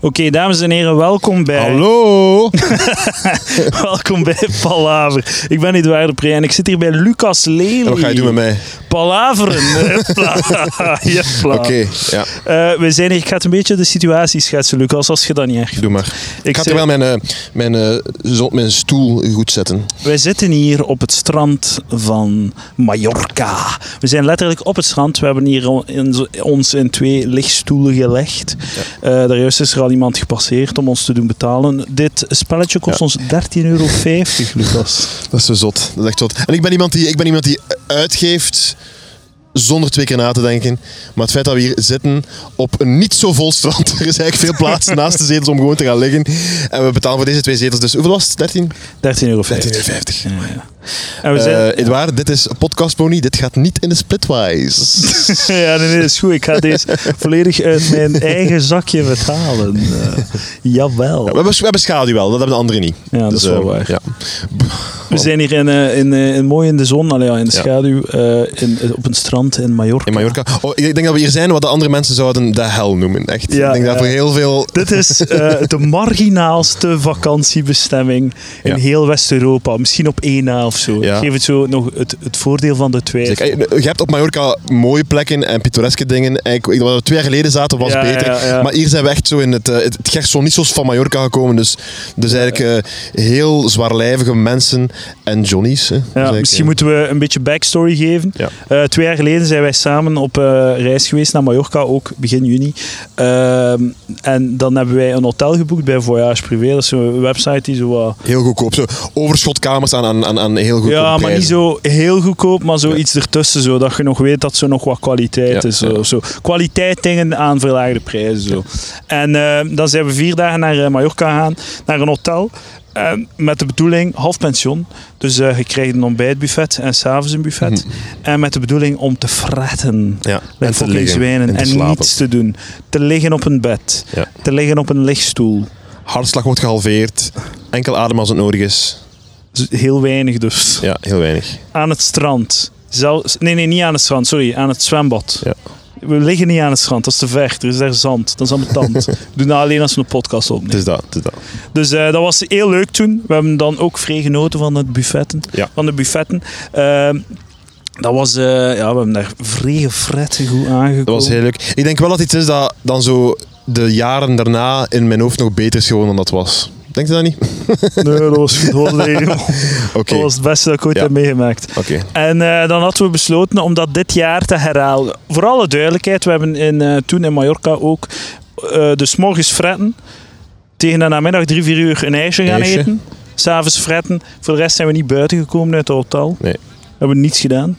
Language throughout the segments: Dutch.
Oké, dames en heren, welkom bij... Hallo! welkom bij Palaver. Ik ben Edouard de Pre en ik zit hier bij Lucas Lely. Wat ga je doen met mij? Palaveren. Hupla. Oké, ja, Eh, we zijn hier, ik ga het een beetje de situatie schetsen, Lucas, als je dat niet erg doe maar. Ik ga er wel mijn, eh, mijn, eh, mijn stoel goed zetten. Wij zitten hier op het strand van Mallorca. We zijn letterlijk op het strand. We hebben hier on- in- ons in twee lichtstoelen gelegd. Eh, daar juist is er al iemand gepasseerd om ons te doen betalen. Dit spelletje kost Ja. ons 13,50 euro, Lucas. Dat is zo zot. Dat is echt zot. En ik ben iemand die, ik ben iemand die uitgeeft zonder twee keer na te denken. Maar het feit dat we hier zitten op een niet zo vol strand, er is eigenlijk veel plaats naast de zetels om gewoon te gaan liggen. En we betalen voor deze twee zetels dus, hoeveel was het? 13? 13,50 euro. 13,50 Ja, ja. En we zijn... Eh Edouard, dit is Podcast Pony. Dit gaat niet in de splitwise. ja, nee, nee, dat is goed. Ik ga deze volledig uit mijn eigen zakje betalen. Eh, jawel. we, hebben, we hebben schaduw wel, dat hebben de anderen niet. Ja, dat is wel eh, waar. Ja. We zijn hier in, in, in mooi in de zon, allee, ja, in de Ja. schaduw, in, op een strand in Mallorca. In Mallorca. Oh, ik denk dat we hier zijn wat de andere mensen zouden de hel noemen. Echt. Ja, ik denk dat ja. voor heel veel... Dit is de marginaalste vakantiebestemming in Ja. heel West-Europa. Misschien op één na of zo. Ja. Geef het zo nog het, het voordeel van de twijfel. Zeg, eh, Je hebt op Mallorca mooie plekken en pittoreske dingen. Ik- waar we twee jaar geleden zaten was Ja, beter. ja. Maar hier zijn we echt zo in het, eh, het, het Gersonisos van Mallorca gekomen. Dus, dus eigenlijk eh, heel zwaarlijvige mensen en Johnny's. Hè. Dus misschien moeten we een beetje backstory geven. Twee jaar geleden zijn wij samen op reis geweest naar Mallorca, ook begin juni. Ehm, en dan hebben wij een hotel geboekt bij Voyage Privé. Dat is zo'n website die zo wat... Heel goedkoop. Zo overschotkamers aan, aan, aan heel goedkoop Ja, maar niet zo heel goedkoop, maar zoiets ertussen. Zo, dat je nog weet dat er nog wat kwaliteit Ja, is. Zo, zo. Kwaliteit dingen aan verlaagde prijzen. Zo. En eh, dan zijn we vier dagen naar eh, Mallorca gegaan, naar een hotel. eh, met de bedoeling, half pension. Dus eh, je krijgt een ontbijtbuffet en s'avonds een buffet. En met de bedoeling om te fretten. Ja, en te liggen zwijnen. en te En slapen. niets te doen. Te liggen op een bed. Ja. Te liggen op een lichtstoel. Hartslag wordt gehalveerd. Enkel adem als het nodig is. Dus Heel weinig dus. Ja, heel weinig. aan het strand. Zelfs, nee, nee, niet aan het strand, sorry, aan het zwembad. Ja. We liggen niet aan het strand, dat is te ver. Er is daar zand, dat is ambetant. We doen dat alleen als we een podcast Het opnemen. is dat. Het is dat. Dus eh, dat was heel leuk toen. We hebben dan ook vrij genoten van, het buffetten, Ja. van de buffetten. Ehm, dat was, eh, ja, we hebben daar vrij goed aangekomen. Dat was heel leuk. Ik denk wel dat iets is dat dan zo de jaren daarna in mijn hoofd nog beter is geworden dan dat was. Denk je dat niet? Nee, dat was goed. Dat was, dat het beste dat ik ooit Ja. heb meegemaakt. Oké. En eh, dan hadden we besloten om dat dit jaar te herhalen. Voor alle duidelijkheid, we hebben in, eh, toen in Mallorca ook eh dus morgens fretten. Tegen de namiddag drie, vier uur een ijsje gaan eten. S'avonds fretten. Voor de rest zijn we niet buiten gekomen uit het hotel. Nee. We hebben niets gedaan.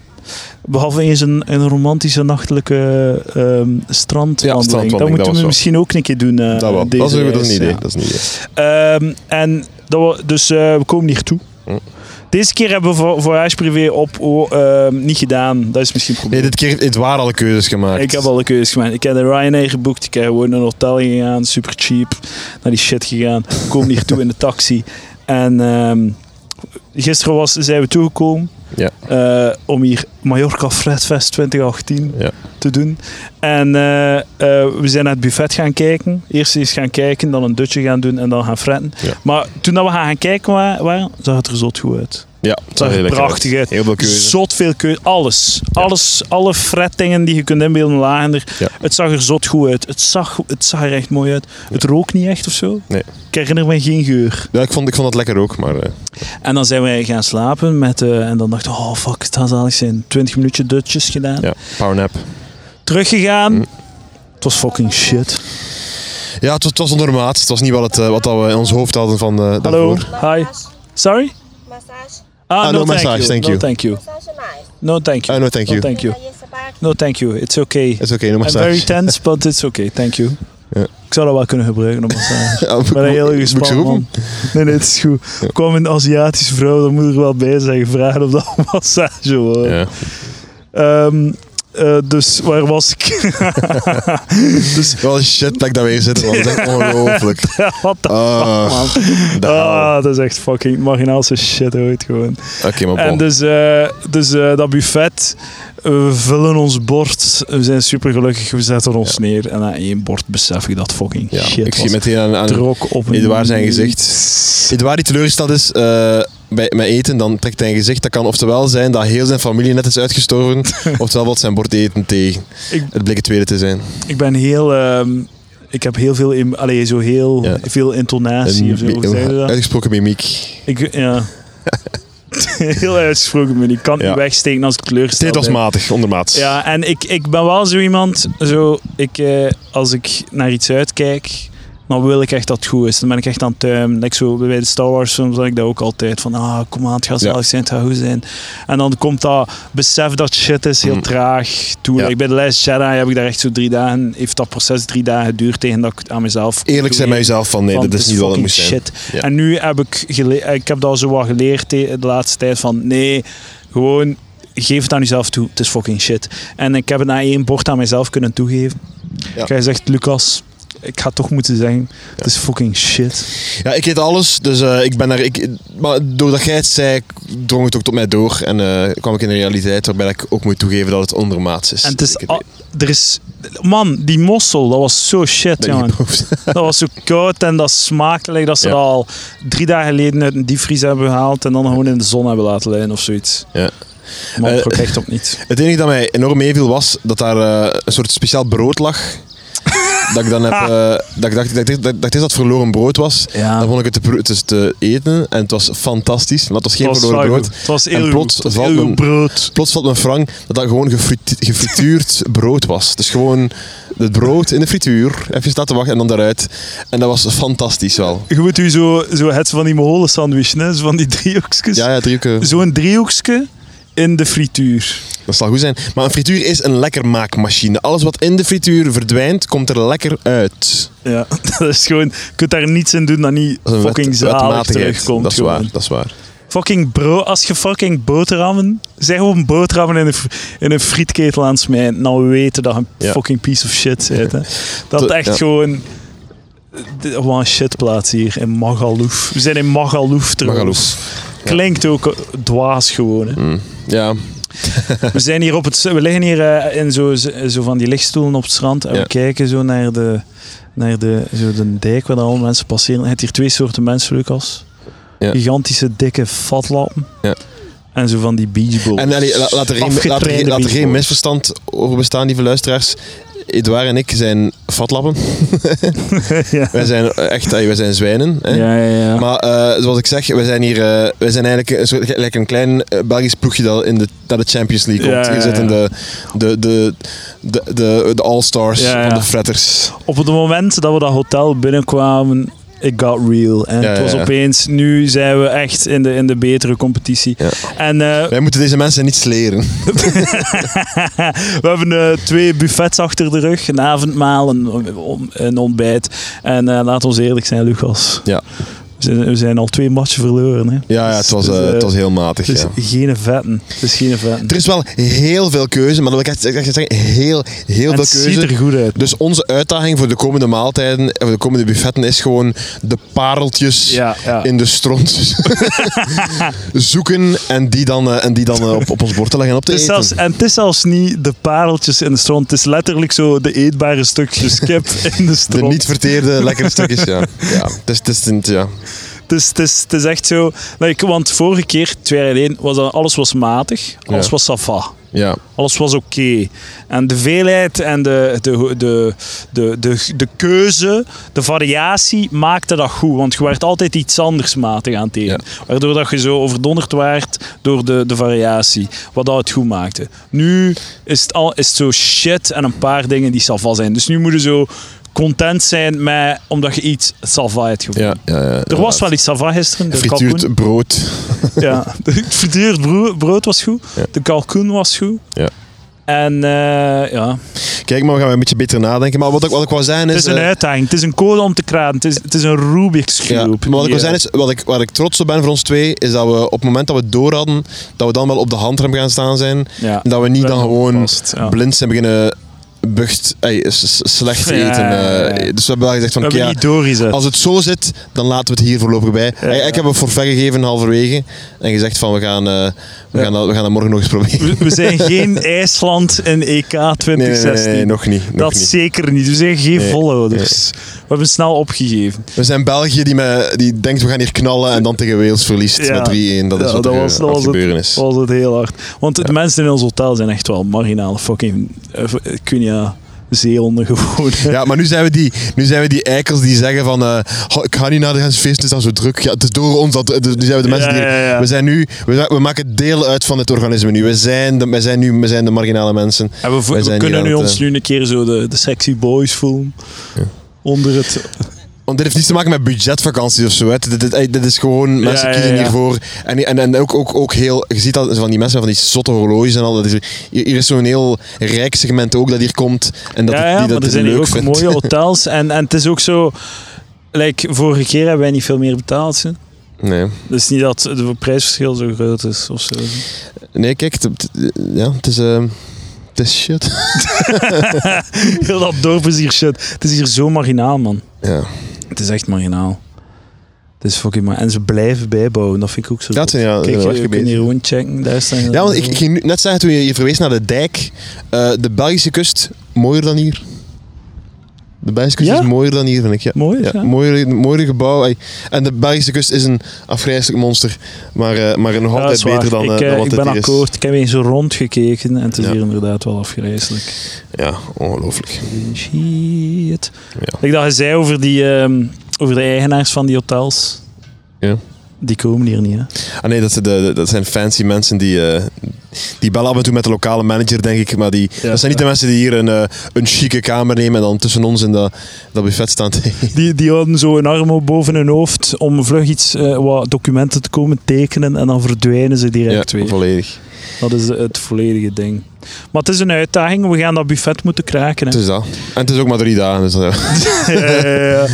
Behalve eens een, een romantische nachtelijke ehm strandwandeling. dat strandwandeling, dat moeten we misschien ook een keer doen. eh, Dat wel. deze Dat is, een- dat is reis, een idee. ja. Dat is een idee. En dat we, dus eh, we komen hier toe. Hm. Deze keer hebben we voor Voyage Privé op oh, ehm, niet gedaan. Dat is misschien het Nee, probleem. dit keer heeft Edouard alle keuzes gemaakt. ik heb al de keuze gemaakt. Ik heb de Ryanair geboekt. Ik heb gewoon naar een hotel gegaan. Super cheap. Naar die shit gegaan. We komen hier toe in de taxi. En ehm, gisteren was, zijn we toegekomen. Ja. eh, om hier Mallorca Fredfest 2018 Ja. te doen. En eh, eh, we zijn naar het buffet gaan kijken. Eerst eens gaan kijken, dan een dutje gaan doen en dan gaan fretten. Ja. Maar toen dat we gaan kijken wa- waren, zag het er zot goed uit. Ja, Het er lekker prachtig uit. Heel veel keuze. Zot veel keuze. Alles. Alles. Alle frettingen die je kunt inbeelden lagen er. Ja. Het zag er zot goed uit. Het zag, het zag er echt mooi uit. Het rook niet echt of zo. Nee. Ik herinner me geen geur. Ja, ik vond, ik vond het lekker ook, maar... eh, En dan zijn wij gaan slapen met, eh, en dan dachten we, oh fuck, het gaat zalig zijn. 20 minuutjes dutjes gedaan. ja, powernap. Teruggegaan. Mm. Het was fucking shit. Ja, het was, het was onder maat. Het was niet wat, het, eh, wat we in ons hoofd hadden van eh Hallo. daarvoor. Hi. Sorry? Massage. Ah, Ah, no, no thank massage, you. thank no, you. thank you. Massage nice. No, thank you. Ah, no, thank you. No, thank you. No, thank you. It's okay. Het is oké, no I'm massage. very tense, but it's okay. Thank you. Ja. Ik zou dat wel kunnen gebruiken, een massage. Ja, Ik ben heel gespannen man. Nee, nee, het is goed. Kwam een Aziatische vrouw, daar moet ik er wel bij zeggen, vragen of dat een massage was. Ja. Ehm, eh, dus waar was ik? dus Wel shit dat we zitten, man. Dat is echt ongelooflijk. wat de Ah, man. de hel. Ah, dat is echt fucking marginaalse shit ooit gewoon. Oké, maar En bon. dus, eh, dus eh, dat buffet, We vullen ons bord. We zijn super gelukkig. We zetten ons neer. En na één bord besef ik dat fucking Ja, shit ik zie meteen aan, aan op. Edouard zijn gezicht. Edouard die teleurgesteld is eh, bij, met eten, dan trekt hij een gezicht. Dat kan oftewel zijn dat heel zijn familie net is uitgestorven, oftewel wat zijn bord eten tegen. Ik- Het bleek het tweede te zijn. Ik ben heel... ehm, ik heb heel veel... Allee, zo heel Ja. veel intonatie. Een of zo. Hoe zeg je dat? uitgesproken mimiek. Ik, ja. heel uitgesproken, maar ik kan het Ja. niet wegsteken als ik teleurgesteld Dit was ben. matig, ondermaats. Ja, en ik, ik ben wel zo iemand, zo, ik, eh, als ik naar iets uitkijk, dan wil ik echt dat het goed is. Dan ben ik echt aan het tuimen. Like zo, bij de Star Wars films had ik dat ook altijd. Van, ah, kom aan, het gaat zalig zijn, het gaat goed zijn. En dan komt dat besef dat shit is heel Mm. traag toe. Ja. Like bij The Last Jedi heb ik daar echt zo drie dagen, heeft dat proces drie dagen geduurd tegen dat ik aan mezelf... Eerlijk zijn met jezelf van nee, van, dat is niet wat het moest zijn. shit. En nu heb ik, ik heb dat zo wat geleerd de de laatste tijd van nee, gewoon geef het aan jezelf toe. Het is fucking shit. En ik heb het na één bord aan mezelf kunnen toegeven. Ja. Jij zegt, Lucas, ik ga toch moeten zeggen, het is fucking shit. Ja, ik eet alles, dus eh, ik ben daar. Ik, maar doordat jij het zei, drong het ook tot mij door. En eh, kwam ik in de realiteit waarbij ik ook moet toegeven dat het ondermaats is. En het is, Ik al- er is, man, die mossel, dat was zo shit, jongen. Dat was zo koud en dat smaakte like dat ze Ja. dat al drie dagen geleden uit een diepvries hebben gehaald en dan gewoon in de zon hebben laten liggen of zoiets. Ja. Maar ook echt op niet. Het enige dat mij enorm meeviel was dat daar een soort speciaal brood lag. Dat ik dan heb, eh, dat ik dacht dat, ik- dat, dat dit dat verloren brood was. Ja. Dan vond ik het te, het te eten en het was fantastisch. Maar het was geen Het was verloren brood. goed. Het was En heel plots goed. Het was valt heel mijn- brood. Plots valt mijn frank dat dat gewoon gefrit- gefrituurd brood was. Dus gewoon het brood in de frituur, even laten wachten en dan daaruit. En dat was fantastisch wel. Je moet u zo, zo het van die molen sandwich, hè? Zo van die driehoekjes. Ja, ja, driehoeken. Zo'n driehoekje in de frituur. Dat zal goed zijn. Maar een frituur is een lekker maakmachine. Alles wat in de frituur verdwijnt, komt er lekker uit. Ja, dat is gewoon... Je kunt daar niets in doen dat niet Dat fucking zalig terugkomt. Dat is gewoon. waar, dat is waar. Fucking bro, als je fucking boterhammen... Zeg gewoon boterhammen in een, in een frietketel aan smijten, dan weten dat je een Ja. fucking piece of shit. Hè. Dat echt ja. gewoon... Gewoon een shitplaats hier in Magaluf. We zijn in Magaluf trouwens. Magaluf. Klinkt ook dwaas gewoon. Hè. Mm. Ja, We zijn hier op het, we liggen hier eh, in zo, zo van die lichtstoelen op het strand en Ja. we kijken zo naar de, naar de, zo de dijk waar alle mensen passeren. Je hebt hier twee soorten mensen, Lucas. Ja. Gigantische, dikke vatlappen. Ja. En zo van die beachballs. en allee, laat er geen, laat er, laat er geen misverstand over bestaan, lieve luisteraars. Edouard en ik zijn vatlappen. ja. Wij zijn echt wij zijn zwijnen. Hè? ja, ja, ja. Maar eh, zoals ik zeg, wij zijn hier eh, wij zijn eigenlijk een, soort, een klein eh, Belgisch ploegje dat in de, naar de Champions League komt. Ja, ja, Hier zitten ja. de, de, de, de, de, de All-Stars van de Fretters. Op het moment dat we dat hotel binnenkwamen, it got real. En Ja, het was ja, ja. opeens, nu zijn we echt in de, in de betere competitie. En eh, Wij moeten deze mensen niets leren. we hebben eh, twee buffets achter de rug, een avondmaal, een, een ontbijt. En eh laat ons eerlijk zijn, Lucas. Ja. We zijn, we zijn al twee matchen verloren. Hè. Ja, ja het, was, Dus, eh, eh, het was heel matig. Het is ja. geen vetten. Het is geen vetten. Er is wel heel veel keuze, maar dat wil ik echt, echt zeggen, heel, heel En veel het ziet keuze. er goed uit. Dus onze uitdaging voor de komende maaltijden en voor de komende buffetten is gewoon de pareltjes ja, ja. in de stront zoeken en die dan, eh, en die dan eh, op, op ons bord te leggen en op te Het eten. zelfs, en het is zelfs niet de pareltjes in de stront. Het is letterlijk zo de eetbare stukjes kip in de De stront. niet verteerde lekkere stukjes, ja. ja. Het is, het is, het is- ja. Het is, het, is, het is echt zo... Like, want vorige keer, twee jaar geleden, was dat, alles was matig. Alles Ja. was sava. ja. Alles was oké. En de veelheid en de, de, de, de, de, de keuze, de variatie maakte dat goed. Want je werd altijd iets anders matig aan het eten. Waardoor dat je zo overdonderd werd door de, de variatie. Wat dat het goed maakte. Nu is het, al, is het zo shit en een paar dingen die salva zijn. Dus nu moet je zo content zijn met, omdat je iets salva hebt gevonden. Ja, ja, ja, Er was wel iets salva gisteren. De kalkoen. Frituurd brood. Ja, het frituurd bro- brood was goed. Ja. De kalkoen was goed. Ja. En eh, ja, Kijk, maar we gaan een beetje beter nadenken. Maar wat ik, wat ik wou zeggen is... het is een eh, uitdaging. Het is een code om te kraten. Het is, het is een Rubik's ja, Cube. maar wat ik wil zeggen is, wat ik, waar ik trots op ben voor ons twee, is dat we op het moment dat we het door hadden, dat we dan wel op de handrem gaan staan zijn. ja, En dat we niet dan gewoon ja. blind zijn beginnen bucht, ey, slecht Ja, eten. ja, ja. eh, dus we hebben wel gezegd van, doorgezet. als het zo zit, dan laten we het hier voorlopig bij. Ja, Ey, ja. Ik heb een forfait gegeven halverwege en gezegd van, we gaan, eh, we Ja. gaan, dat, we gaan dat morgen nog eens proberen. We, we zijn geen IJsland in EK Nee, nee, 2016. nee, nee, nog niet. Nog dat niet. zeker niet. We zijn geen Nee, volhouders. We hebben snel opgegeven. We zijn België die, met, die denkt, we gaan hier knallen en dan tegen Wales verliest Ja. met 3-1. Dat is Ja, wat dat er was- dat was het. gebeuren is. was het heel hard. Want de mensen in ons hotel zijn echt wel marginale fucking... eh, ik weet niet, ja, zeehonden gewoon. Ja, maar nu zijn we die, nu zijn we die eikels die zeggen van eh, "Goh, ik ga niet naar de feest, het is dan zo druk. Ja, het is door ons. Dat, dus nu zijn we de mensen die... Ja, ja, ja. We zijn nu... We, we maken deel uit van het organisme nu. We zijn de, wij zijn nu we zijn de marginale mensen. En we, we kunnen nu ons eh, nu een keer zo de, de sexy boys voelen. Onder het... Want dit heeft niets te maken met budgetvakanties of zo. Hè. Dit, dit, dit is gewoon, mensen ja, kiezen ja. hiervoor. En, en, en ook, ook, ook heel, je ziet dat van die mensen van die zotte horloges en al. Dat is, hier hier is zo'n heel rijk segment ook dat hier komt. En dat ja, die dat maar er zijn hier leuk ook vindt. mooie hotels. En, en het is ook zo... Like, vorige keer hebben wij niet veel meer betaald. Hè. Nee. Dus niet dat het prijsverschil zo groot is of zo. nee, kijk, ja, het is... eh, het is shit. Heel dat dorp is hier shit. Het is hier zo marginaal, man. Ja. Het is echt marginaal. Het is fucking maar En ze blijven bijbouwen. Dat vind ik ook zo. Dat zijn ja, Kijk, je kunt bezig. hier gewoon checken. Daar staan Ja, want ik, ik ging net zeggen toen je, je verwees naar de dijk. eh, de Belgische kust, mooier dan hier. De Belgische kust Ja? is mooier dan hier, vind ik. Ja. Mooi, Ja, ja. mooier, mooier gebouw. ey. En de Belgische kust is een afgrijzelijk monster. Maar, eh, maar nog altijd beter dan, ik, eh, eh, dan wat ik ben is. akkoord. Ik heb eens rondgekeken en het is hier inderdaad wel afgrijzelijk. Ja, ongelooflijk. Shit. Ja. Ik dacht, je zei over, die, ehm, over de eigenaars van die hotels. Ja. Die komen hier niet, hè? Ah nee, dat, zijn de, dat zijn fancy mensen die, eh, die bellen af en toe met de lokale manager, denk ik. Maar die, Ja. dat zijn niet de mensen die hier een, eh, een chique kamer nemen en dan tussen ons in dat, dat buffet staan. Die, die houden zo een arm op boven hun hoofd om vlug iets, eh, wat documenten te komen tekenen en dan verdwijnen ze direct ja, weer. volledig. Dat is het volledige ding. Maar het is een uitdaging. We gaan dat buffet moeten kraken. Hè. Het is dat. En het is ook maar drie dagen. Dus, ja, ja, ja.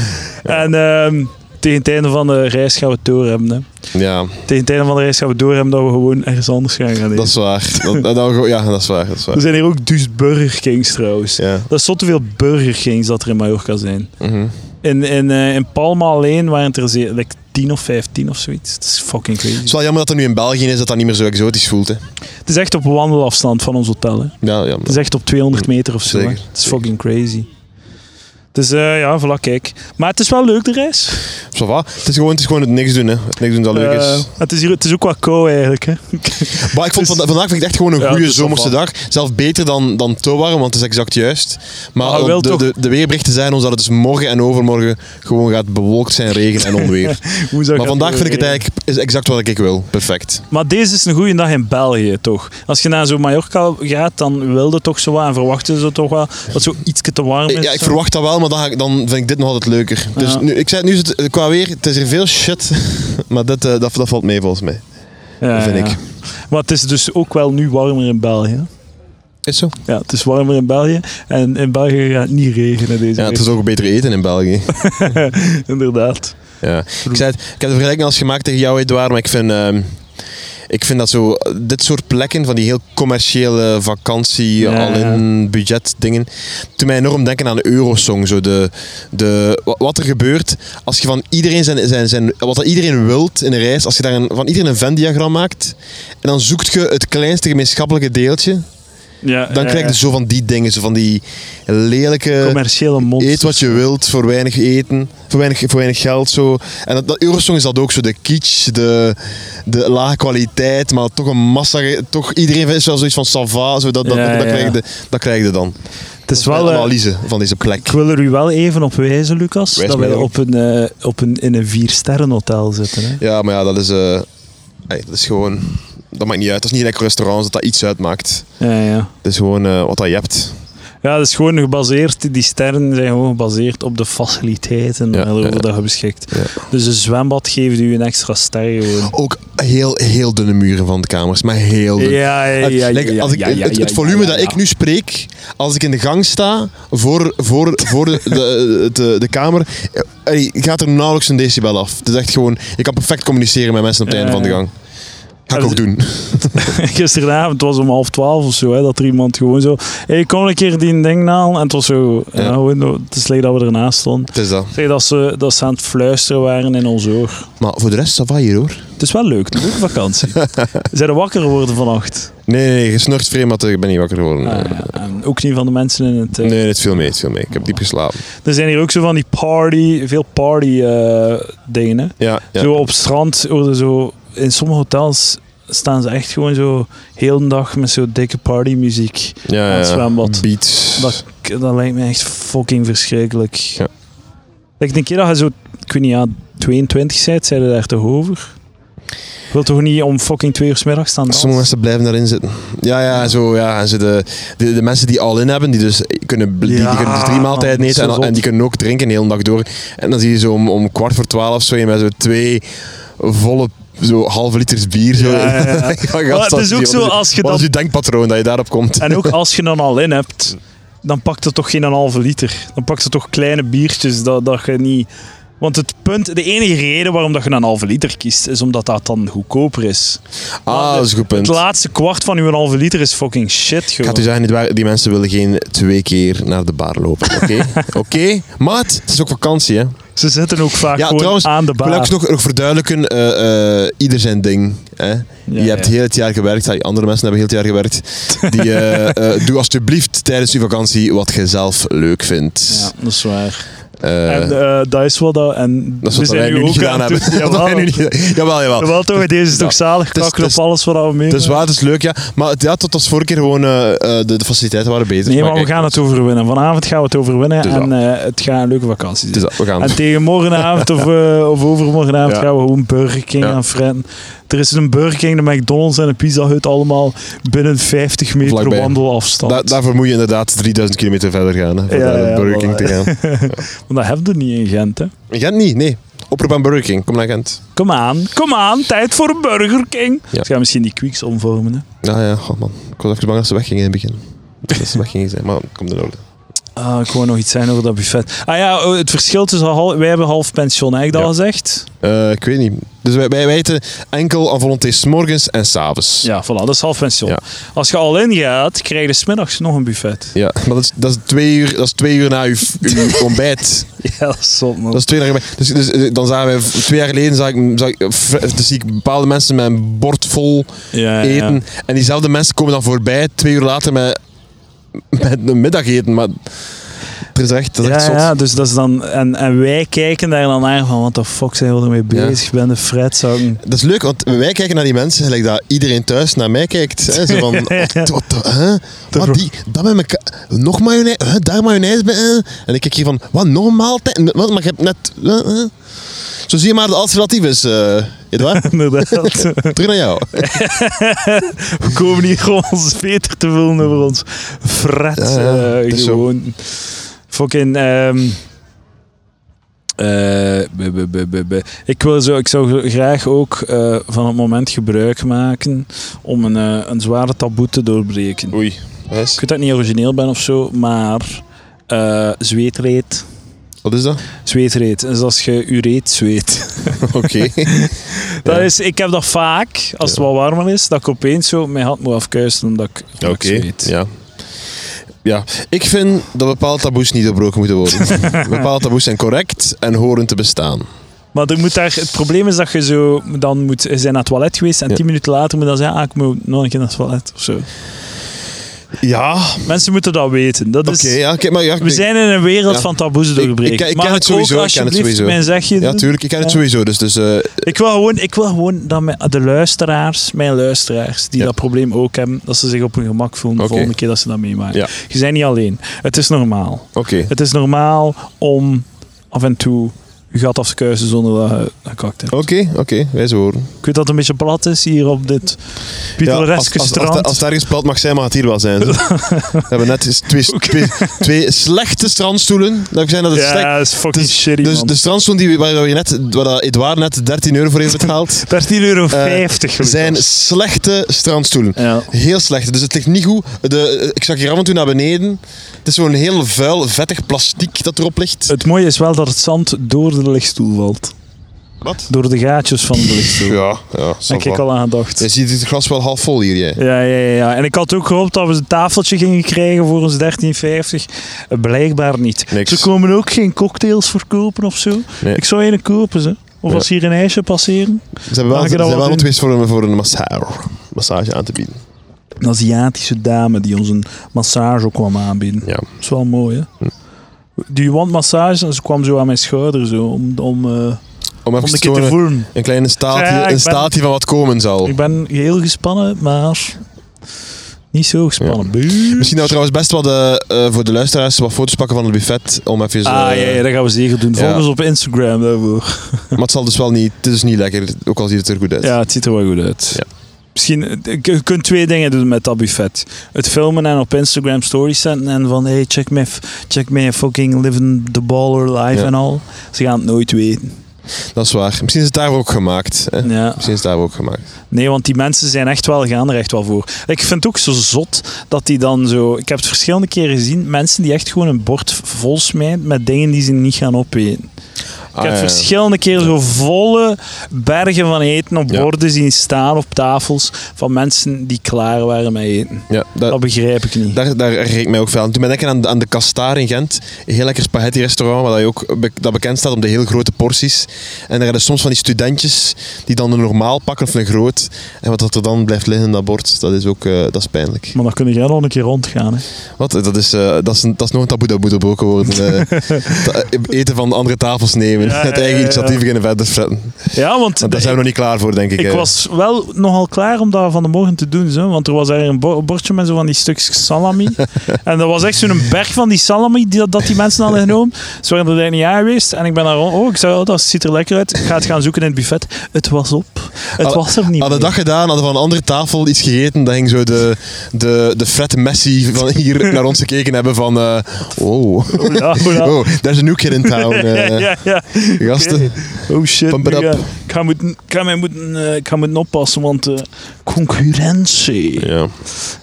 En ehm, tegen het einde van de reis gaan we het doorhebben. Hè. ja, Tegen het einde van de reis gaan we doorhebben dat we gewoon ergens anders gaan gaan eten. dat is waar. Dat, dat, dat- ja, dat is waar. Dat is waar. Er zijn hier ook dus Burger Kings trouwens. Ja. Dat is zo te veel Burger Kings dat er in Mallorca zijn. Mhm. In, in, eh, in Palma alleen waren het er zeer, like 10 of 15 of zoiets. Het is fucking crazy. Het is wel jammer dat er nu in België is dat dat niet meer zo exotisch voelt. Hè. Het is echt op wandelafstand van ons hotel. Hè. Ja, ja, Het is echt op 200 meter of zo. Zeker, Het is fucking crazy. Dus eh, ja, voilà, kijk. Maar het is wel leuk, de reis. Ça va. Het is gewoon het, is gewoon het niks doen. Hè. Het niks doen dat leuk Eh, is. het, is hier, het is ook wat kou eigenlijk. Hè. Maar ik vond dus- vanda- vandaag vind ik het echt gewoon een Ja, goede zomerse wel dag. Zelfs beter dan, dan te warm, want het is exact juist. Maar wel de, toch- de, de weerberichten zijn ons dat het dus morgen en overmorgen gewoon gaat bewolkt zijn, regen en onweer. Maar vandaag vind ik het eigenlijk is exact wat ik wil. Perfect. Maar deze is een goede dag in België, toch? Als je naar zo'n Mallorca gaat, dan wilde toch zo wat en verwachten ze toch wel dat zo iets te warm is. Ja, ik zo. verwacht dat wel, maar dan, ga ik- dan vind ik dit nog altijd leuker. Dus Ja. nu, ik zei nu is het qua weer, het is er veel shit, maar dit, eh, dat, dat valt mee volgens mij. Ja, vind ja. ik. Maar het is dus ook wel nu warmer in België. Is zo? Ja, het is warmer in België. En in België gaat het niet regenen deze Ja, het is ook beter eten in België. Inderdaad. Ja. Ik, zei het, ik heb de vergelijking al eens gemaakt tegen jou, Edouard, maar ik vind, ehm, ik vind dat zo, dit soort plekken, van die heel commerciële vakantie, Ja, al in budget dingen, toen mij enorm denken aan de Eurosong. Zo de, de, wa- wat er gebeurt als je van iedereen zijn, zijn, zijn, wat dat iedereen wilt in een reis, als je daar een, van iedereen een Venn-diagram maakt, en dan zoekt je het kleinste gemeenschappelijke deeltje, Ja, dan ja, krijg je zo van die dingen, zo van die lelijke... commerciële monsters. Eet wat je wilt voor weinig eten, voor weinig, voor weinig geld. Zo. En dat, dat Eurosong is dat ook zo. De kitsch, de, de lage kwaliteit, maar toch een massa. Toch, iedereen is wel zoiets van sava. Zo, dat, dat, Ja, dat, ja. Krijg je, dat krijg je dan. Het is wel... eh, analyse van deze plek. ik wil er u wel even op wijzen, Lucas, Wijs dat wij erop. op een, eh, op een, in een vier-sterren-hotel zitten. Hè? Ja, maar ja, dat is, eh, dat is gewoon... Dat maakt niet uit. Dat is niet lekker restaurants dat dat iets uitmaakt. Ja, ja. Het is gewoon eh, wat dat je hebt. Ja, dat is gewoon gebaseerd, die sterren zijn gewoon gebaseerd op de faciliteiten Ja, waarover ja. dat je beschikt. Ja. Dus een zwembad geeft u een extra ster gewoon. Ook heel, heel dunne muren van de kamers, maar heel dun. Ja, ja, ja. Als ik, het, het volume dat ik nu spreek, als ik in de gang sta voor, voor, voor de, de, de, de kamer, eh, gaat er nauwelijks een decibel af. Het is echt gewoon, je kan perfect communiceren met mensen op het einde van de gang. Ga ik ook doen. Gisteravond was om half twaalf of zo, hè, dat er iemand gewoon zo... hey, kom een keer die ding halen. En het was zo... Ja. Ja. gewoon, het is leuk dat we ernaast stonden. Het is dat. Zeg, dat, ze, dat ze aan het fluisteren waren in ons oor. Maar voor de rest, va hier hoor. Het is wel leuk, een leuke vakantie. Zijn er wakker geworden vannacht? Nee, nee, nee vreemd, maar ik ben niet wakker geworden. Ah, ja. Ook niet van de mensen in het... eh, Nee, het viel mee, het viel mee. Ik heb diep geslapen. Er zijn hier ook zo van die party, veel party eh, dingen. hè. Ja, ja. Zo op het strand, worden zo, in sommige hotels staan ze echt gewoon zo heel de dag met zo'n dikke partymuziek. ja, aan het zwembad. Dat, dat lijkt me echt fucking verschrikkelijk. Ja. Ik een keer dat je zo, ik weet niet, ja, 22 bent, zijn je daar toch over? Je wilt toch niet om fucking twee uur 's middags staan dansen? Sommige mensen blijven daarin zitten. Ja, ja, zo, ja. En ze de, de, de mensen die al in hebben, die dus kunnen, die, kunnen dus drie maaltijden eten en die kunnen ook drinken de hele dag door. En dan zie je zo om, om kwart voor twaalf zo, je met zo twee volle zo halve liters bier. Zo. Ja, ja, Maar het is wat ook zo wat als je Wat is dan- je denkpatroon dat je daarop komt? En ook als je dan al in hebt, dan pakt het toch geen een halve liter. Dan pakt het toch kleine biertjes dat, dat je niet... Want het punt, de enige reden waarom dat je een halve liter kiest, is omdat dat dan goedkoper is. Ah, dat is een goed punt. Het laatste kwart van uw halve liter is fucking shit Ik ga gewoon. u zeggen, niet waar, die mensen willen geen twee keer naar de bar lopen. Oké? Oké? Maat, het is ook vakantie, hè? Ze zitten ook vaak Ja, gewoon trouwens, aan de Ik wil nog, nog verduidelijken, eh, eh, ieder zijn ding. Hè? je Ja, hebt heel het jaar gewerkt, andere mensen hebben heel het jaar gewerkt. Die, eh, doe alsjeblieft tijdens je vakantie wat je zelf leuk vindt. Ja, dat is waar. Eh, en eh, dat is wat dat... En dat is we wat wij zijn nu nu niet ook gedaan aan hebben. doen. Dat wij Jawel, nu niet- Jawel, jawel. Jawel, toch? Deze is toch zalig kakken op alles wat we mee Het is waar, het is leuk, ja. Maar het- ja, tot als vorige keer gewoon, eh, de, de faciliteiten waren beter. Nee, maar we kijk, gaan het overwinnen. Vanavond gaan we het overwinnen Dus en het gaat een leuke vakantie zijn. dat, we gaan. En tegen morgenavond of, of overmorgenavond gaan we gewoon Burger King gaan fretten. Er is een Burger King, de McDonald's en een Pizza Hut allemaal binnen 50 meter Vlakbij. wandelafstand. Da- daarvoor moet je inderdaad 3000 kilometer verder gaan, hè, voor Ja, naar ja, Burger King te gaan. Want dat hebben we niet in Gent, hè. In Gent niet, nee. Oproep aan Burger King, kom naar Gent. Kom aan, kom aan, tijd voor een Burger King. Ja. Gaan misschien die Quicks omvormen, hè. Ja, ja, man. Ik was even bang dat ze weggingen in het begin. Dat ze weggingen zijn, maar komt in orde. Ah, ik wou nog iets zeggen over dat buffet. Ah ja, oh, het verschil tussen... Wij hebben half pension, heb ik dat al gezegd? Eh, ik weet niet. Dus wij, wij, eten enkel aan volonté 's morgens en s'avonds. Ja, voilà, dat is half pension. Ja. Als je al in gaat, krijg je 's middags nog een buffet. Ja, maar dat is, dat is, twee, uur, dat is twee uur na uw, uw ontbijt. Ja, dat is zot, man. Dat is twee uur na. Dus, dus eh, dan zagen wij, twee jaar geleden zag ik, zag ik, dus zie ik bepaalde mensen met een bord vol ja, ja, ja. eten. En diezelfde mensen komen dan voorbij, twee uur later met, met een middageten. Maar het is echt, dat is ja, echt ja, dus dat is dan... En, en wij kijken daar dan naar van, wat de fuck zijn we ermee Ja. bezig? Ik ben de fretzakken. Dat is leuk, want wij kijken naar die mensen gelijk dat iedereen thuis naar mij kijkt. Hè? Zo van, wat, wat, hè? wat die, dat met elkaar, nog mayonaise, hè? daar mayonaise bij. hè? En ik kijk hier van, wat, nog een maaltijd? Wat, maar je hebt net... hè? Zo zie je maar dat alles relatief is, eh Edouard. Inderdaad. Terug naar jou. we komen hier om ons beter te vullen over ons fret. Ja, ja, eh, zo. gewoon. Fucking... ehm, eh, be- be- be- be- be. ik, wil zo, ik zou graag ook eh, van het moment gebruik maken om een, een zware taboe te doorbreken. Oei. Ik weet dat ik niet origineel ben of zo, maar zweetreet. Wat is dat? Zweetreet. Dus als je ureet zweet. Oké. Dat Ja. is, ik heb dat vaak, als het wat warmer is, dat ik opeens zo mijn hand moet afkuisen omdat ik, omdat Oké, ik zweet. ja. Ja, ik vind dat bepaalde taboes niet doorbroken moeten worden. bepaalde taboes zijn correct en horen te bestaan. Maar er moet daar, het probleem is dat je zo dan moet je zijn naar het toilet geweest en tien minuten later moet je dan zeggen, ah, ik moet nog een keer naar het toilet of zo. Ja, Mensen moeten dat weten. Dat is, ja, kijk, maar ja, we zijn in een wereld van taboes ik doorbreken. ken- ik Mag ken het ook sowieso, ik ken het sowieso. mijn zegje Ja, tuurlijk. Ik ken het sowieso. Dus, dus eh, Ik wil gewoon, ik wil gewoon dat mijn- de luisteraars, mijn luisteraars, die dat probleem ook hebben, dat ze zich op hun gemak voelen de volgende keer dat ze dat meemaken. Je bent niet alleen. Het is normaal. oké. Het is normaal om af en toe je gat af te kuisen zonder dat je gekakt hebt. Oké, oké. Wij zo horen. Ik weet dat het een beetje plat is hier op dit Ja, pittoreske als, als, als, strand. als het ergens plat mag zijn, mag het hier wel zijn. We hebben net eens twee, twee, twee slechte strandstoelen. Dat zijn dat het slecht. ja, dat is fucking Dus, shitty, dus man. de strandstoel die, waar, we net, waar dat Edouard net 13 euro voor heeft betaald, 13,50 euro. eh, zijn slechte strandstoelen. Ja. Heel slecht. Dus het ligt niet goed. De, ik zag hier af en toe naar beneden. Het is zo'n heel vuil, vettig plastiek dat erop ligt. Het mooie is wel dat het zand door de lichtstoel valt. Wat? Door de gaatjes van de lichtstoel. Ja, ja. Heb ik al aan gedacht. Je ziet het glas wel half vol hier, jij. Ja, ja, ja. En ik had ook gehoopt dat we een tafeltje gingen krijgen voor ons 13,50. Eh, Blijkbaar niet. Niks. Ze komen ook geen cocktails verkopen of zo. Nee. Ik zou een kopen, ze. Of Ja. als hier een ijsje passeren. Ze hebben wel, ze wel voor een, voor een massage, massage aan te bieden. Een Aziatische dame die ons een massage kwam aanbieden. Ja. Dat is wel mooi, hè? Do you want massage? En ze kwam zo aan mijn schouder, zo, om, om, eh, Om om even een te keer te voelen. een kleine Ja, ik een staatje van wat komen zal. Ik ben heel gespannen, maar niet zo gespannen. Misschien we trouwens best wat eh, eh, voor de luisteraars wat foto's pakken van het buffet. Om even, Ah, ja, ja, dat gaan we zeker doen. Volg ja. ons op Instagram daarvoor. Maar het zal dus wel niet, het is dus niet lekker, ook al ziet het er goed uit. Ja, het ziet er wel goed uit. Ja. Misschien, je kunt twee dingen doen met dat buffet. Het filmen en op Instagram stories zetten en van hey, check me, check me fucking living the baller life Ja. en al. Ze gaan het nooit weten. Dat is waar. Misschien is het daar ook gemaakt. Hè? Ja. Misschien is het daar ook gemaakt. Nee, want die mensen zijn echt wel, gaan er echt wel voor. Ik vind het ook zo zot dat die dan zo... Ik heb het verschillende keren gezien. Mensen die echt gewoon een bord vol smijten met dingen die ze niet gaan opeten. Ik heb Ah, verschillende keren zo volle bergen van eten op borden zien staan op tafels van mensen die klaar waren met eten. Ja, dat, Dat begrijp ik niet. daar, daar reek ik mij ook veel aan. Toen ben ik aan, de- aan de Castaar in Gent. Een heel lekker spaghetti restaurant, waar je ook dat bekend staat om de heel grote porties. En daar hebben soms van die studentjes die dan een normaal pakken of een groot. En wat dat er dan blijft liggen in dat bord, dat is ook eh, dat is pijnlijk. Maar dan kun jij nog een keer rondgaan. Hè. Wat? Dat is, eh, dat is, een, dat is nog een taboe dat moet doorbroken worden. eh. Eten van andere tafels nemen. Het eigen initiatief beginnen verder fretten. Ja, want Want daar zijn we nog niet klaar voor, denk ik. ik was wel nogal klaar om dat van de morgen te doen. Zo, want er was er een bo- bordje met zo van die stukjes salami. en dat was echt zo'n berg van die salami die, dat die mensen hadden genomen. Ze waren er daar niet aan geweest. En ik ben daar. Oh, ik zei, oh, dat ziet er lekker uit. Ik ga het gaan zoeken in het buffet. Het was op. Het was er niet Hadden meer. dat gedaan, hadden we van een andere tafel iets gegeten, dan ging zo de, de, de Fred Messi van hier naar ons gekeken hebben van... eh, oh, Ja, ja. oh, there's a new kid in town. eh, ja, ja, ja. Gasten. Oh shit, Pump it nu up. ga- ik, ga moeten, ik, ga mij moeten, eh, ik ga moeten oppassen, want eh, concurrentie. Ja.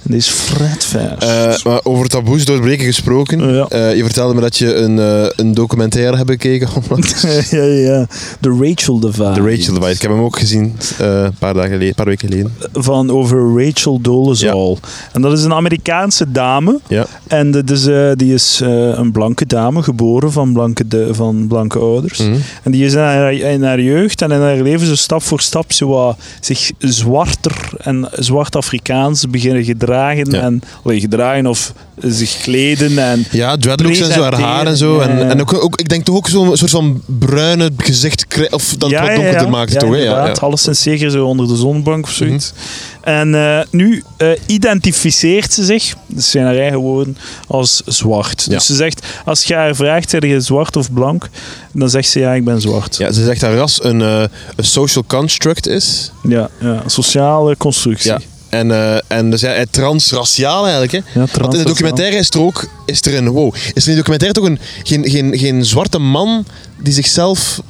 Dit is fretfest. Eh, maar over taboes doorbreken gesproken. Ja. Eh, je vertelde me dat je een, eh, een documentaire hebt gekeken. onlangs. ja, ja, ja. De Rachel Divide. De Rachel Divide. Ik heb hem ook gezien eh, een paar, dagen geleden, paar weken geleden. Van over Rachel Dolezal. En dat is een Amerikaanse dame. Ja. En dat is, eh, die is eh, een blanke dame, geboren van blanke, de, van blanke ouders. Mhm. En die is in haar, in haar jeugd en in haar leven zo stap voor stap zo wat zich zwarter en zwart-Afrikaans beginnen gedragen. Ja. En, allee, gedragen of zich kleden. En, Ja, dreadlocks en zo, haar haar en zo. Ja, En, ja. en ook, ook, ik denk toch ook zo'n soort van bruine gezicht, of dat het wat donkerder maakt, ja, toch? hè? Ja, ja. Alleszins zeker zo onder de zonnebank of zoiets. Mhm. En eh, nu eh, identificeert ze zich, dat zijn haar eigen woorden, als zwart. Ja. Dus ze zegt, als je haar vraagt, zeg je zwart of blank? Dan zegt ze, ja, ik ben zwart. Ja, ze zegt dat ras een, eh, een social construct is. Ja, ja, sociale constructie. Ja. En, eh, en dus ja, eh, transraciaal eigenlijk. Hè? Ja, Want in de documentaire is er ook is er een, wow, is er in de documentaire toch een, geen, geen, geen zwarte man die zichzelf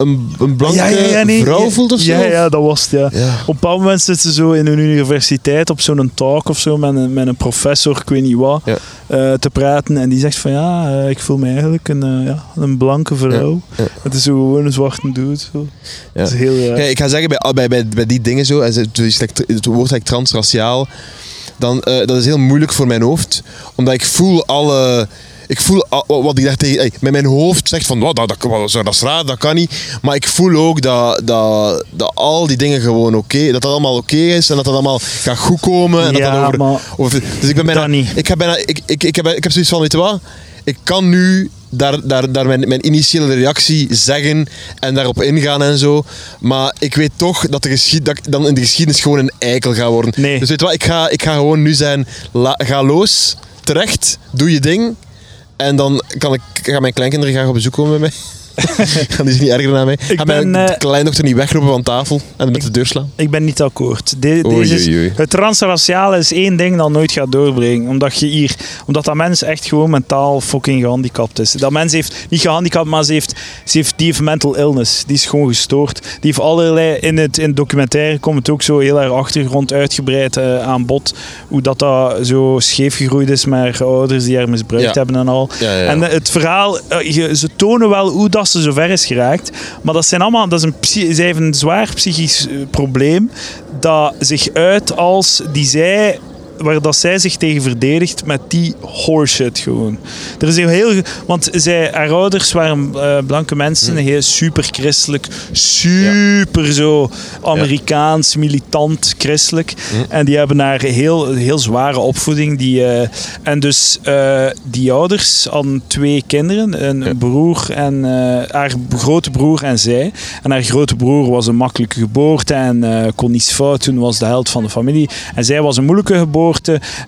een, een blanke ja, ja, ja, nee, vrouw voelt of zo? Ja, ja, dat was het, ja. Op een bepaald moment zitten ze zo in een universiteit op zo'n talk of zo met een, met een professor, ik weet niet wat, eh, te praten. En die zegt van ja, eh, ik voel me eigenlijk een, ja, een blanke vrouw. Het is zo gewoon een zwarte dude. Zo. Ja. Dat is heel ik ga zeggen, bij, bij, bij, bij die dingen zo, en het, woord like transraciaal, dan dat is heel moeilijk voor mijn hoofd. Omdat ik voel alle... Ik voel al- wat ik daar tegen... met mijn hoofd zegt van, dat, dat, dat is raar, dat kan niet. Maar ik voel ook dat, dat, dat al die dingen gewoon oké... dat dat allemaal oké is en dat dat allemaal gaat goed komen. En dat Ja, dat over, maar over, dus ik ben bijna... dat niet. Ik heb, bijna, ik, ik, ik, heb, ik heb zoiets van, weet je wat? Ik kan nu daar, daar, daar mijn, mijn initiële reactie zeggen en daarop ingaan en zo. Maar ik weet toch dat, de geschied, dat ik dan in de geschiedenis gewoon een eikel ga worden. Nee. Dus weet je wat? Ik ga, ik ga gewoon nu zijn, la- ga los, terecht, doe je ding. En dan kan ik, gaan mijn kleinkinderen graag op bezoek komen bij mij. gaan die zich niet ergeren aan mij. Ik Ga mijn ben, eh, kleindochter niet wegroepen van tafel en met de deur slaan. Ik ben niet akkoord. De- Oei, deze is- oei, oei. Het transraciale is één ding dat nooit gaat doorbrengen. Omdat, je hier, omdat dat mens echt gewoon mentaal fucking gehandicapt is. Dat mens heeft niet gehandicapt, maar ze heeft, ze heeft, die heeft mental illness. Die is gewoon gestoord. Die heeft allerlei... In het, in het documentaire komt het ook zo heel erg achtergrond uitgebreid eh, aan bod. Hoe dat, dat zo scheef gegroeid is met haar ouders die haar misbruikt Ja. hebben en al. Ja, ja, ja. En het verhaal... eh, je- ze tonen wel hoe dat ze zover is geraakt. Maar dat zijn allemaal, dat is een, zij heeft een zwaar psychisch eh, probleem dat zich uit als die zij waar dat zij zich tegen verdedigt met die horseshit gewoon. Er is heel, heel want zij, haar ouders waren eh, blanke mensen, heel super christelijk, super zo Amerikaans, militant christelijk. En die hebben haar heel, heel zware opvoeding. Die, eh, en dus eh, die ouders hadden twee kinderen, een broer en haar grote broer en zij. En haar grote broer was een makkelijke geboorte en kon niets fout doen, was de held van de familie. En zij was een moeilijke geboorte.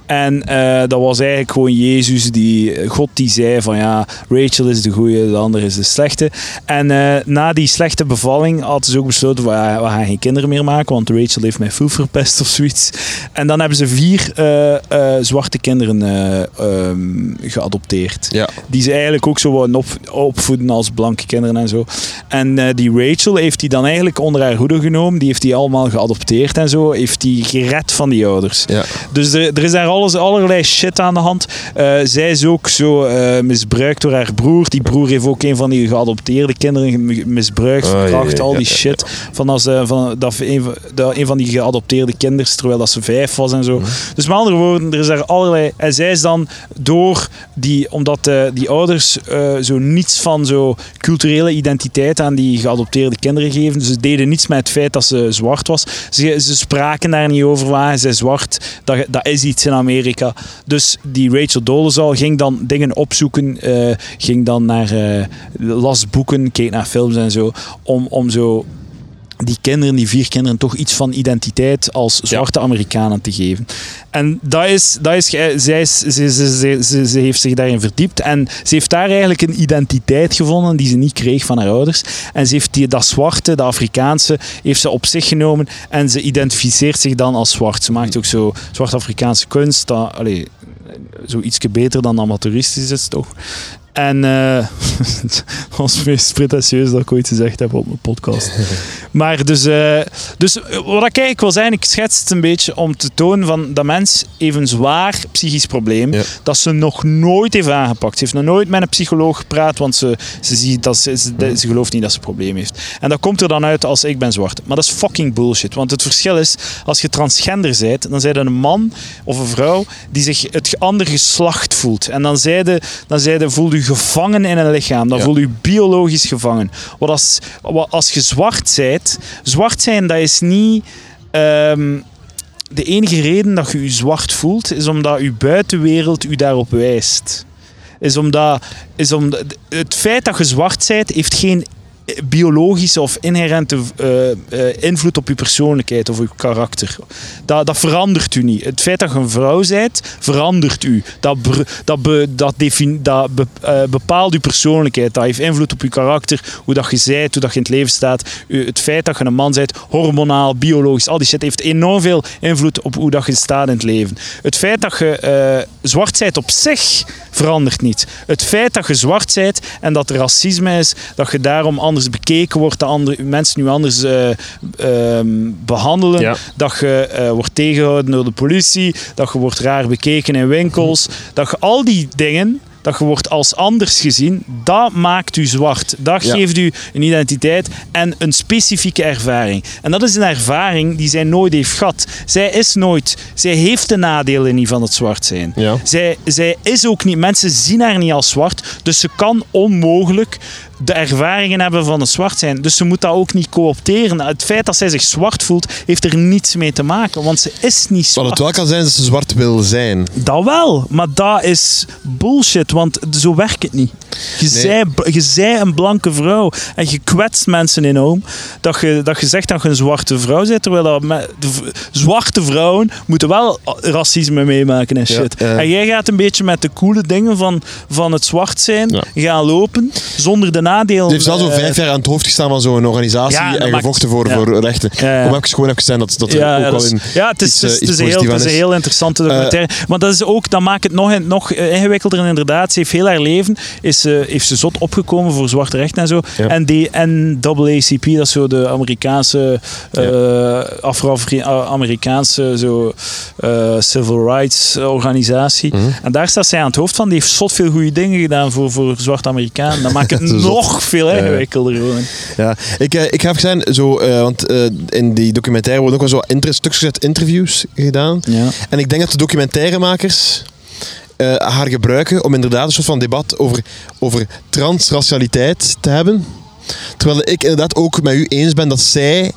En eh, dat was eigenlijk gewoon Jezus, die, God die zei van ja, Rachel is de goede, de andere is de slechte. En eh, na die slechte bevalling hadden ze ook besloten ja, we gaan geen kinderen meer maken, want Rachel heeft mij foe verpest of zoiets. En dan hebben ze vier eh, eh, zwarte kinderen eh, ehm, geadopteerd. Ja. Die ze eigenlijk ook zo wouden op, opvoeden als blanke kinderen en zo. En eh, die Rachel heeft die dan eigenlijk onder haar hoede genomen. Die heeft die allemaal geadopteerd en zo. Heeft die gered van die ouders. Ja. Dus er, er is daar alles, allerlei shit aan de hand. Eh, zij is ook zo eh, misbruikt door haar broer. Die broer heeft ook een van die geadopteerde kinderen misbruikt, Oh, ja, verkracht, ja, al die shit. Van als, eh, van, dat een, van- dat een van die geadopteerde kinderen, terwijl dat ze vijf was en zo. Mhm. Dus met andere woorden, er is daar allerlei... En zij is dan door die... Omdat die ouders zo niets van zo culturele identiteit aan die geadopteerde kinderen geven. Dus ze deden niets met het feit dat ze zwart was. Ze, ze spraken daar niet over waar zij zwart. Dat, dat is iets in Amerika. Dus die Rachel Dolezal ging dan dingen opzoeken. eh, ging dan naar... eh, las boeken, keek naar films en zo. Om, om zo die kinderen, die vier kinderen, toch iets van identiteit als zwarte Amerikanen te geven. En dat is, dat is, ge- zij is, ze, ze, ze, ze, ze heeft zich daarin verdiept en ze heeft daar eigenlijk een identiteit gevonden die ze niet kreeg van haar ouders. En ze heeft die, dat zwarte, dat Afrikaanse, heeft ze op zich genomen en ze identificeert zich dan als zwart. Ze maakt ook zo zwart-Afrikaanse kunst, dat, allee, zo ietsje beter dan amateuristisch is, toch? En eh dat was het meest pretentieus dat ik ooit gezegd heb op mijn podcast. Maar dus, eh, dus eh, wat ik eigenlijk wil zijn, ik schets het een beetje om te tonen van dat mens heeft een zwaar psychisch probleem Ja. dat ze nog nooit heeft aangepakt. Ze heeft nog nooit met een psycholoog gepraat, want ze, ze, ziet dat ze, ze, ze gelooft niet dat ze een probleem heeft. En dat komt er dan uit als ik ben zwart. Maar dat is fucking bullshit. Want het verschil is, als je transgender bent, dan zijn een man of een vrouw die zich het andere geslacht voelt. En dan, zijde, dan zijde, voel je gevangen in een lichaam. Dan Ja. voel je biologisch gevangen. Wat als, wat als je zwart bent, zwart zijn, dat is niet... ehm, de enige reden dat je je zwart voelt, is omdat je buitenwereld u daarop wijst. Is omdat, is omdat het feit dat je zwart bent, heeft geen biologische of inherente eh, eh, invloed op je persoonlijkheid of je karakter. Dat, dat verandert u niet. Het feit dat je een vrouw bent, verandert u. Dat, dat, dat, dat eh, bepaalt je persoonlijkheid. Dat heeft invloed op je karakter, hoe dat je bent, hoe dat je in het leven staat. Het feit dat je een man bent, hormonaal, biologisch, al die shit heeft enorm veel invloed op hoe dat je staat in het leven. Het feit dat je zwart bent op zich verandert niet. Het feit dat je zwart bent en dat er racisme is, dat je daarom anders bekeken wordt, dat andere, mensen nu anders eh, ehm, behandelen, Ja. dat je eh, wordt tegengehouden door de politie, dat je wordt raar bekeken in winkels, dat je al die dingen, dat je wordt als anders gezien, dat maakt u zwart. Dat Ja. geeft u een identiteit en een specifieke ervaring. En dat is een ervaring die zij nooit heeft gehad. Zij is nooit, zij heeft de nadelen niet van het zwart zijn. Ja. Zij, zij is ook niet, mensen zien haar niet als zwart, dus ze kan onmogelijk de ervaringen hebben van het zwart zijn. Dus ze moet dat ook niet coopteren. Het feit dat zij zich zwart voelt, heeft er niets mee te maken, want ze is niet Wat zwart. het wel kan zijn dat ze zwart wil zijn. Dat wel, maar dat is bullshit, want zo werkt het niet. Je, Nee. zij, je zij een blanke vrouw en je kwetst mensen enorm dat je, dat je zegt dat je een zwarte vrouw bent, terwijl dat me- de zwarte vrouwen moeten wel racisme meemaken en shit. Ja, ja. En jij gaat een beetje met de coole dingen van, van het zwart zijn Ja. gaan lopen, zonder de nadelen. Ze heeft wel zo eh, vijf jaar aan het hoofd gestaan van zo'n organisatie Ja, en maakt- gevochten voor, voor rechten. Ja. Om even gewoon even te zijn dat, dat ja, ook wel dat is- in ja, het is, iets, het is, eh, iets het is een heel, het is een is. heel interessante documentaire. maar dat, is ook, dat maakt het nog, nog eh, ingewikkelder. En inderdaad, ze heeft heel haar leven is, eh, heeft ze zot opgekomen voor zwarte rechten en zo. En de NAACP, dat is zo de Amerikaanse, eh Afro-Amerikaanse zo, eh, civil rights organisatie. Mhm. En daar staat zij aan het hoofd van. Die heeft zot veel goede dingen gedaan voor, voor zwarte Amerikanen. Dat maakt het is nog nog veel ingewikkelder gewoon. Ja, ik, eh, ik heb gezien, zo, eh, want eh, in die documentaire worden ook wel zo inter stukjes uit interviews gedaan. Ja. En ik denk dat de documentairemakers haar gebruiken om inderdaad een soort van debat over, over transracialiteit te hebben. Terwijl ik inderdaad ook met u eens ben dat zij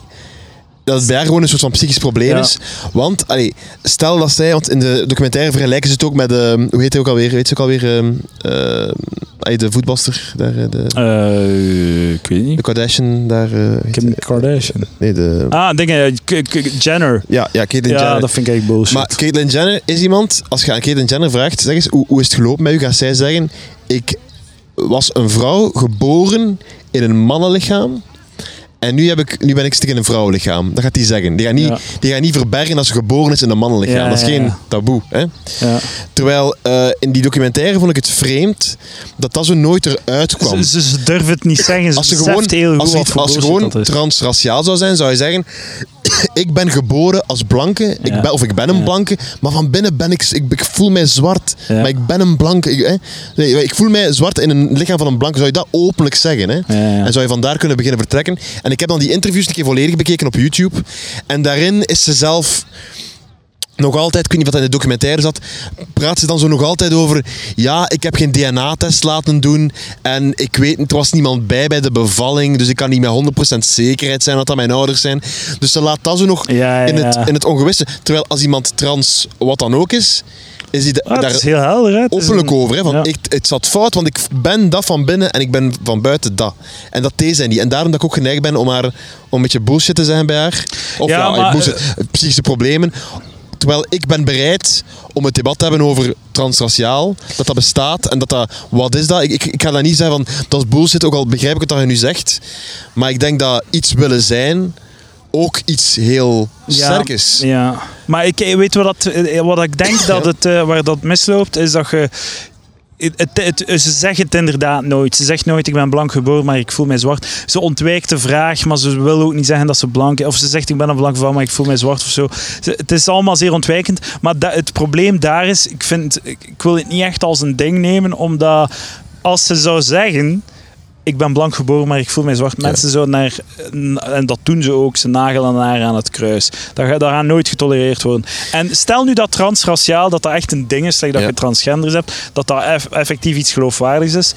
dat het bij haar gewoon een soort van psychisch probleem Ja. is. Want, allee, stel dat zij, want in de documentaire vergelijken ze het ook met, eh, hoe heet hij ook alweer? Weet ze ook alweer? ehm, eh, de voetbalster, daar, eh, de, Eh, ik weet de. Kardashian, daar. heet Kim Kardashian. nee, de. Ah, dingen. K- Jenner. Ja, ja, Caitlyn Ja, Jenner. dat vind ik echt bullshit. Maar Caitlyn Jenner is iemand, als je aan Caitlyn Jenner vraagt, zeg eens, hoe, hoe is het gelopen met u? Gaat zij zeggen, ik was een vrouw geboren in een mannenlichaam en nu, heb ik, nu ben ik stuk in een vrouwenlichaam. Dat gaat die zeggen. Die gaat niet, Ja. die gaat niet verbergen dat ze geboren is in een mannenlichaam. Ja, dat is geen taboe. Hè? ja. Terwijl eh, in die documentaire vond ik het vreemd dat dat zo nooit eruit kwam. Ze, ze, ze durven het niet zeggen. Ze Als ze gewoon, heel als als gewoon transraciaal zou zijn, zou je zeggen: Ik ben geboren als blanke, ik ben, of ik ben een blanke, maar van binnen ben ik, ik, ik voel mij zwart, maar ik ben een blanke. Ik, hè? Nee, ik voel mij zwart in een lichaam van een blanke. Zou je dat openlijk zeggen? Hè? En zou je vandaar kunnen beginnen vertrekken? En ik heb dan die interviews een keer volledig bekeken op YouTube. En daarin is ze zelf nog altijd, ik weet niet wat in de documentaire zat, praat ze dan zo nog altijd over, ja, ik heb geen DNA-test laten doen en ik weet, er was niemand bij bij de bevalling, dus ik kan niet met 100% zekerheid zijn dat dat mijn ouders zijn. Dus ze laat dat zo nog Ja, ja, in, het, in het ongewisse. Terwijl als iemand trans, wat dan ook is, is hij Ah, daar is heel helder. Hè? Openlijk een- over. Hè, van, ja. ik, het zat fout, want ik ben dat van binnen en ik ben van buiten dat. En dat deed zij niet. En daarom dat ik ook geneigd ben om, haar, om een beetje bullshit te zijn bij haar. Of Ja, ja, maar, bullshit, psychische problemen. Terwijl ik ben bereid om het debat te hebben over transraciaal, dat dat bestaat en dat dat, wat is dat? Ik, ik, ik ga dat niet zeggen van, dat is bullshit, ook al begrijp ik het dat je nu zegt. Maar ik denk dat iets willen zijn ook iets heel sterk is. Ja, maar ik eh, weet wat, dat, eh, wat ik denk dat het, eh, waar dat misloopt, is dat je. Het, het, het- ze zeggen het inderdaad nooit. Ze zegt nooit: Ik ben blank geboren, maar ik voel mij zwart. Ze ontwijkt de vraag, maar ze wil ook niet zeggen dat ze blank is. Of ze zegt: Ik ben een blanke vrouw, maar ik voel mij zwart of zo. Ze- het is allemaal zeer ontwijkend. Maar da- het probleem daar is: ik, vind, ik, ik wil het niet echt als een ding nemen, omdat als ze zou zeggen ik ben blank geboren, maar ik voel mij zwart. Mensen zo naar, en dat doen ze ook, ze nagelen haar aan het kruis. Dat, gaat- dat gaat nooit getolereerd worden. En stel nu dat transraciaal, dat dat echt een ding is, like dat Ja. je transgenders hebt, dat dat eff- effectief iets geloofwaardigs is,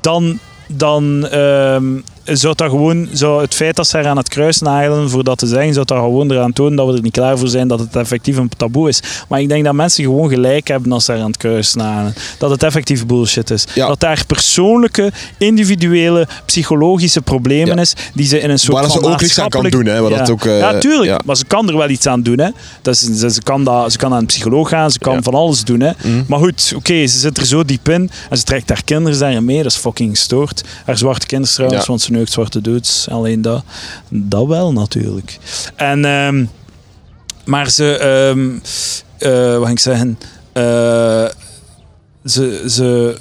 dan, dan ehm, zou dat gewoon, zou het feit dat ze haar aan het kruis nagelen voor dat te zeggen, zou dat gewoon eraan tonen dat we er niet klaar voor zijn dat het effectief een taboe is. Maar ik denk dat mensen gewoon gelijk hebben als ze haar aan het kruis nagelen. Dat het effectief bullshit is. Ja. Dat daar persoonlijke, individuele, psychologische problemen Ja. is die ze in een soort Waar van ze ook niks aan kan doen, hè, wat ja. dat ook, eh, ja, tuurlijk. Maar ze kan er wel iets aan doen. Hè. Dat is, ze, ze kan dat, ze kan naar een psycholoog gaan, ze kan van alles doen. Hè. Mhm. Maar goed, oké, ze zit er zo diep in en ze trekt haar kinderen daarin mee. Dat is fucking gestoord. Haar zwarte kinderen trouwens, Ja. want ze neukt zwarte dudes. Alleen dat. Dat wel natuurlijk. En, ehm, maar ze, ehm eh, wat ging ik zeggen? Eh, ze, ze,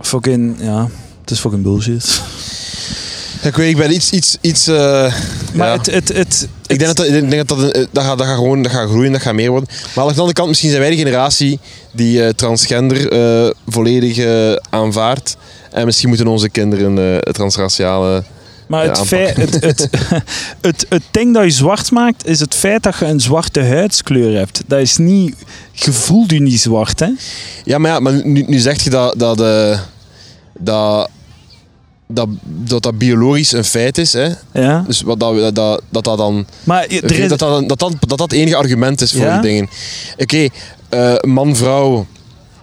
fucking, ja, het is fucking bullshit. Ik weet, ik ben iets, iets, iets eh, Maar ja. het, het, het, Ik denk dat dat, ik denk dat, dat, dat, gaat, dat gaat gewoon dat gaat groeien, dat gaat meer worden. Maar aan de andere kant, misschien zijn wij de generatie die eh, transgender eh, volledig aanvaardt. En misschien moeten onze kinderen eh, het transraciale... Maar het, feit, het, het, het, het ding dat je zwart maakt, is het feit dat je een zwarte huidskleur hebt. Dat is niet... Je voelt je niet zwart, hè? Ja, maar, ja, maar nu, nu zeg je dat dat, eh, dat, dat, dat dat biologisch een feit is. Hè? Ja. Dus wat dat, dat, dat, dat dan... Maar er is... dat, dat, dat, dat, dat dat het enige argument is voor Ja? die dingen. Oké, eh, man-vrouw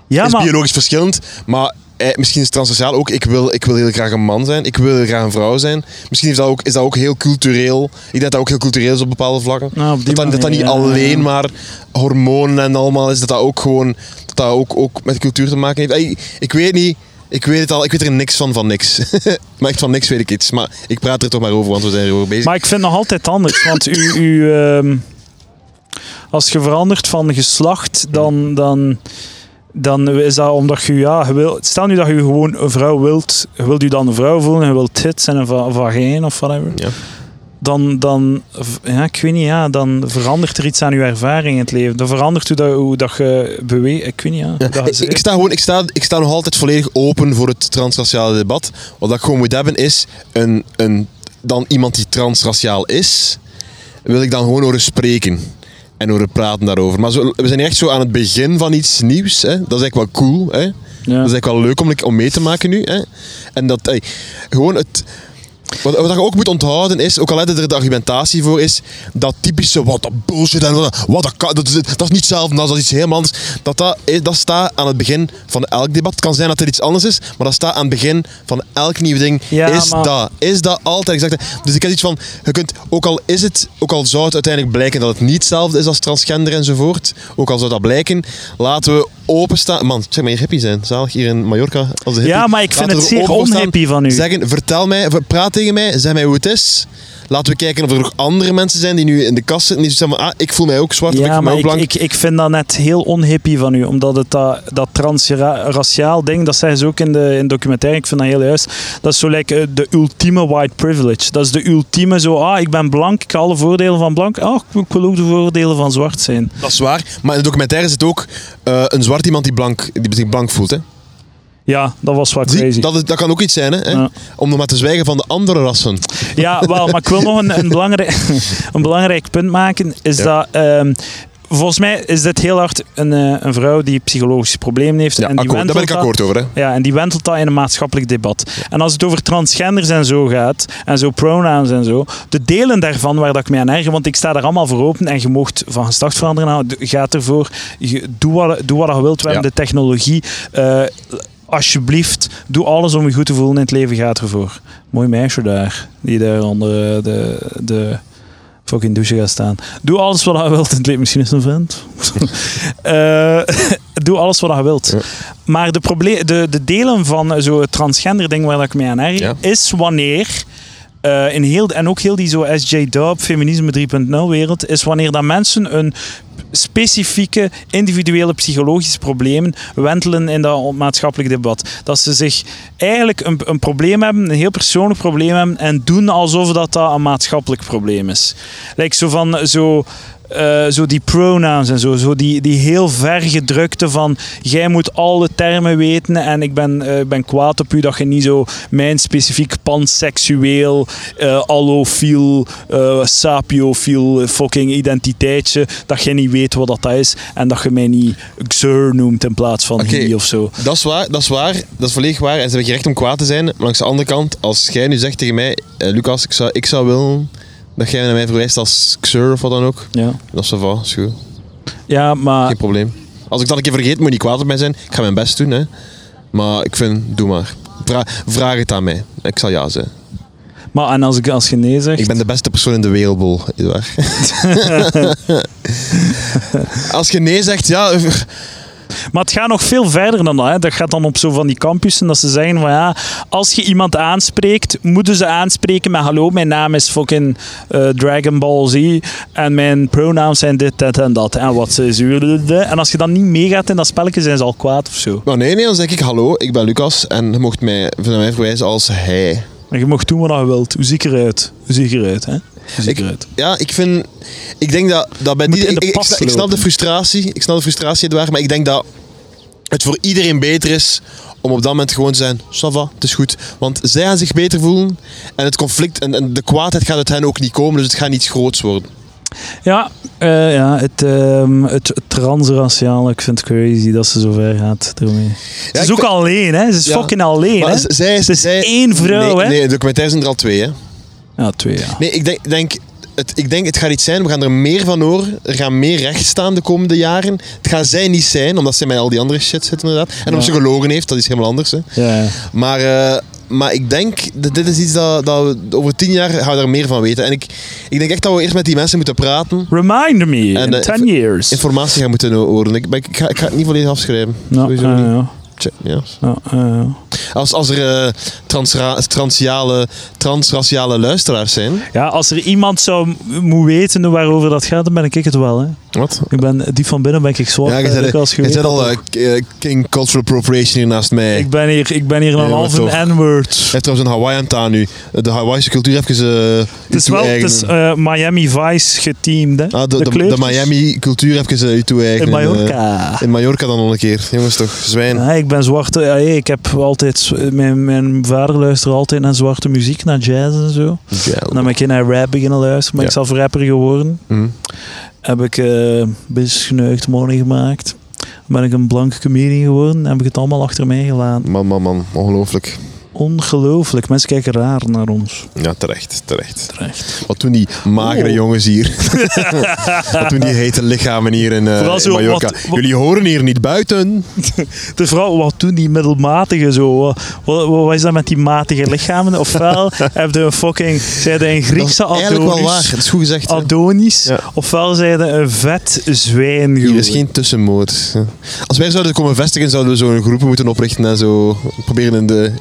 ja, is maar... biologisch verschillend, maar misschien is het transraciaal ook. Ik wil, ik wil heel graag een man zijn, ik wil heel graag een vrouw zijn. Misschien is dat ook, is dat ook heel cultureel. Ik denk dat dat ook heel cultureel is op bepaalde vlakken. Nou, op dat, dat, dat dat niet manier, ja, alleen ja. maar hormonen en allemaal is, dat dat ook gewoon dat dat ook, ook met cultuur te maken heeft. Ik, ik weet niet. Ik weet het al, ik weet er niks van van niks. maar echt van niks weet ik iets. Maar ik praat er toch maar over, want we zijn erover bezig. Maar ik vind het nog altijd anders. Want u, u, ehm, als je verandert van geslacht, dan, dan, dan is dat omdat je, ja, je wil, stel nu dat je gewoon een vrouw wilt, je wilt je dan een vrouw voelen, je wilt tits en een va- vagijn of whatever. Ja. dan, dan, ja, ik weet niet, ja, dan verandert er iets aan je ervaring in het leven. Dan verandert hoe dat, hoe dat je beweegt. Ik weet niet, ja. Ik sta gewoon, ik, sta, ik sta nog altijd volledig open voor het transraciale debat. Wat ik gewoon moet hebben is een, een, dan iemand die transraciaal is, wil ik dan gewoon horen spreken. En horen praten daarover. Maar zo, we zijn echt zo aan het begin van iets nieuws. Hè. Dat is eigenlijk wel cool. Hè. Ja. Dat is eigenlijk wel leuk om, om mee te maken nu. Hè. En dat, ey, gewoon het... Wat, wat je ook moet onthouden is, ook al je er de argumentatie voor, is dat typische wat dat bullshit en wat, wat dat, kan, dat, is, dat is niet hetzelfde, dat is iets helemaal anders. Dat, dat, dat staat aan het begin van elk debat. Het kan zijn dat er iets anders is, maar dat staat aan het begin van elk nieuw ding. Ja, is maar- dat? Is dat altijd exact? Dus ik heb iets van, je kunt, ook al is het, ook al zou het uiteindelijk blijken dat het niet hetzelfde is als transgender enzovoort, ook al zou dat blijken, laten we openstaan. Man, zeg maar hier hippie zijn. Zalig hier in Mallorca als een hippie. Ja, maar ik vind Laten het er zeer onhippie van u. Zeggen, vertel mij, praat tegen mij, zeg mij hoe het is. Laten we kijken of er nog andere mensen zijn die nu in de kast zitten. Die zeggen van, ah, ik voel mij ook zwart of ik Ja, maar ik, ik, ik vind dat net heel onhippie van u. Omdat het dat, dat transraciaal ding, dat zeggen ze ook in de, in documentaire, ik vind dat heel juist. Dat is zo like, eh, de ultieme white privilege. Dat is de ultieme zo, ah, ik ben blank, ik heb alle voordelen van blank. Ah, ik wil ook de voordelen van zwart zijn. Dat is waar. Maar in de documentaire zit ook eh, een zwart iemand die, blank, die zich blank voelt. Hè. Ja, dat was wat Zie, crazy. dat, is- dat kan ook iets zijn, hè? Ja. Om nog maar te zwijgen van de andere rassen. Ja, wel, maar ik wil nog een, een, belangrijk, een belangrijk punt maken. Is Ja. dat, ehm, volgens mij is dit heel hard een, eh, een vrouw die psychologische problemen heeft. Ja, en die akkoord. Daar ben ik akkoord over. Hè? Ja, en die wentelt dat in een maatschappelijk debat. En als het over transgenders en zo gaat, en zo pronouns en zo, de delen daarvan waar dat ik mij aan erger, want ik sta daar allemaal voor open en je mocht van geslacht veranderen, gaat ervoor, je, doe, wat, doe wat je wilt, we Ja. hebben de technologie. eh, alsjeblieft, doe alles om je goed te voelen in het leven, gaat ervoor. Mooi meisje daar, die daar onder eh, de... de fucking douche gaat staan. Doe alles wat je wilt in het leven. Misschien is het een vriend. Eh, doe alles wat je wilt. Ja. Maar de, de, de delen van zo'n transgender ding waar ik mee aan erg, Ja. is wanneer eh, in heel, en ook heel die zo SJ-dub, feminisme 3.0 wereld, is wanneer dat mensen een specifieke individuele psychologische problemen wentelen in dat maatschappelijk debat. Dat ze zich eigenlijk een, een probleem hebben, een heel persoonlijk probleem hebben en doen alsof dat, dat een maatschappelijk probleem is. Like zo van zo. Eh, zo die pronouns en zo, zo die, die heel vergedrukte van jij moet alle termen weten en ik ben, eh, ben kwaad op u dat je niet zo mijn specifiek panseksueel, eh allofiel, sapiofiel fucking identiteitje, dat je niet weet wat dat is en dat je mij niet Xur noemt in plaats van he of zo. Dat is waar, dat is waar. Dat is volledig waar. En ze hebben recht om kwaad te zijn. Maar langs de andere kant, als jij nu zegt tegen mij, Lucas, ik zou, ik zou willen dat jij naar mij verwijst als Xur of wat dan ook. Ja, Dat is wel is goed. ja maar Geen probleem. Als ik dat een keer vergeet, moet je niet kwaad op mij zijn. Ik ga mijn best doen, hè. Maar ik vind, doe maar. Vra vraag het aan mij. Ik zal ja zeggen. Maar en als, ik, als je nee zegt... Ik ben de beste persoon in de wereldbol, Eduard. Als je nee zegt, ja... Maar het gaat nog veel verder dan dat. Hè. Dat gaat dan op zo van die campussen dat ze zeggen van ja, als je iemand aanspreekt, moeten ze aanspreken met hallo, mijn naam is fucking eh, Dragon Ball Z en mijn pronouns zijn dit, dat en dat. En wat ze zuurden. En als je dan niet meegaat in dat spelletje, zijn ze al kwaad of zo. Maar nee, nee, dan zeg ik hallo, ik ben Lucas en je mocht mij, naar mij verwijzen als hij. En je mag doen wat je wilt. Hoe zie ik eruit? Hoe zie ik eruit, hè? Hoe zie ik Ik- eruit? Ja, ik vind... Ik denk dat, dat bij die... Ik, snap- ik snap de frustratie. Ik snap de frustratie, Edouard. Maar ik denk dat het voor iedereen beter is om op dat moment gewoon te zijn... Ça va, het is goed. Want zij gaan zich beter voelen. En het conflict en, en de kwaadheid gaat uit hen ook niet komen. Dus het gaat niet groots worden. Ja, eh, ja het, ehm het transraciale, ik vind het crazy dat ze zo ver gaat ermee. Ze is ook vind- alleen, hè? Ze is Ja. fucking alleen, Maar hè? zij is, Het is zij- één vrouw, nee, hè? Nee, de documentaire zijn er al twee, hè. Ja, twee, ja. Nee, ik denk, denk, het, ik denk het gaat iets zijn. We gaan er meer van horen. Er gaan meer recht staan de komende jaren. Het gaat zij niet zijn, omdat zij met al die andere shit zit inderdaad. En omdat ze gelogen heeft, dat is helemaal anders. Hè. Maar, eh, maar ik denk, dat dit is iets dat, dat we over tien jaar gaan we daar meer van weten. En ik, ik denk echt dat we eerst met die mensen moeten praten. Remind me, En, in eh, 10 years. Informatie gaan moeten horen. Ik, ik, ga, ik ga het niet volledig afschrijven. Ja, Sowieso niet. Tja, ja. Als, als er eh, transra transraciale, transraciale luisteraars zijn. Ja, als er iemand zou moeten weten waarover dat gaat, dan ben ik het wel. Hè. Wat? Ik ben, diep van binnen ben ik zwart. Ja, je eh, dat al eh, eh, King Cultural Appropriation hier naast mij. Ik ben hier, ik ben hier een halve toch. N-word. Hij heeft trouwens een Hawaiian taan nu. De Hawaiianse cultuur even uh, Het is wel het is, eh, Miami Vice geteamd, hè? ah, de, de. Miami cultuur even uh, toe In eigenen. Mallorca. Eh, in Mallorca dan nog een keer. Jongens toch, zwijn. Ja, ik ben zwart. Ja, ik heb altijd... Mijn, mijn vader luisterde altijd naar zwarte muziek, naar jazz en zo. Ja, En dan ben ik naar rap beginnen luisteren. Maar ik zelf rapper geworden. Mhm. Heb ik eh business geneugd money gemaakt. Ben ik een blanke comedian geworden. Heb ik het allemaal achter mij gelaten. Man, man, man. Ongelooflijk. Ongelooflijk. Mensen kijken raar naar ons. Ja, terecht, terecht. Terecht. Wat doen die magere Oh. jongens hier? wat doen die hete lichamen hier in, Vooral in zo Mallorca? wat- wat- Jullie horen hier niet buiten. De vrouw, wat doen die middelmatige zo? Wat, wat, is dat met die matige lichamen? Ofwel heb je een fucking, zij een Griekse dat is eigenlijk wel waar. Adonis. Het is goed gezegd. Adonis. Ja. Ofwel zij een vet zwijn Hier is geen tussenmoot. Als wij zouden komen vestigen, zouden we zo'n groepen moeten oprichten en zo proberen in de...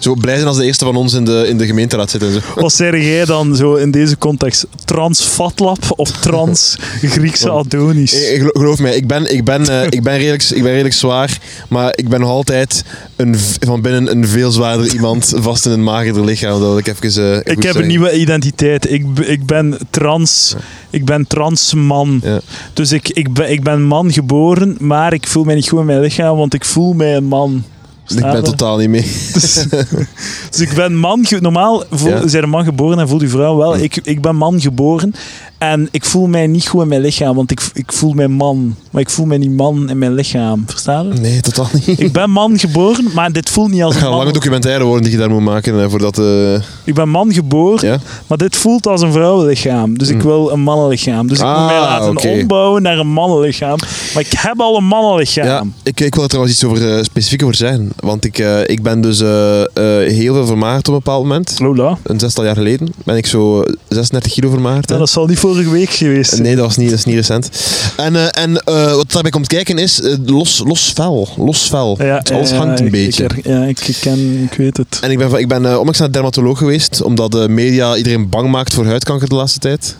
Zo blij zijn als de eerste van ons in de, in de gemeenteraad zitten. en Zo. Wat zeg jij dan zo in deze context? Trans Fatlap of trans Griekse Adonis? Gelo- Geloof mij, ik ben, ik, ben, eh, ik, ben redelijk, ik ben redelijk zwaar, maar ik ben nog altijd een, van binnen een veel zwaarder iemand vast in een magerder lichaam. Dat ik even eh, Ik heb zeggen. een nieuwe identiteit. Ik, ik ben trans. Ik ben trans man. Ja. Dus ik, ik, ben, ik ben man geboren, maar ik voel mij niet goed in mijn lichaam, want ik voel mij een man. Ik ben totaal niet mee. Dus, dus ik ben man... Normaal voel, Ja. zijn een man geboren en voelt die vrouw wel. Ik, ik ben man geboren en ik voel mij niet goed in mijn lichaam, want ik, ik voel mij man. Maar ik voel mij niet man in mijn lichaam. Verstaan je? Nee, totaal niet. Ik ben man geboren, maar dit voelt niet als een gaat een lange man. documentaire worden die je daar moet maken. eh, voordat, eh, Ik ben man geboren, ja? maar dit voelt als een vrouwenlichaam. Dus ik Mm. wil een mannenlichaam. Dus ik moet mij Ah, laten ombouwen naar een mannenlichaam. Maar ik heb al een mannenlichaam. Ja, ik, ik wil er trouwens iets over, eh, specifiek over zeggen. Want ik, eh, ik ben dus heel veel vermagerd op een bepaald moment. Lola. Een zestal jaar geleden ben ik zo 36 kilo vermagerd. hè. Ja, dat zal niet vorige week geweest. Nee, dat, was niet, dat is niet recent. En, eh, en eh, wat daarbij komt kijken is eh, los, los vel. Los vel. Het alles ja, hangt een beetje. Ik, ja, ik, ken, ik weet het. En ik ben, ik ben onlangs naar de dermatoloog geweest, omdat de media iedereen bang maakt voor huidkanker de laatste tijd.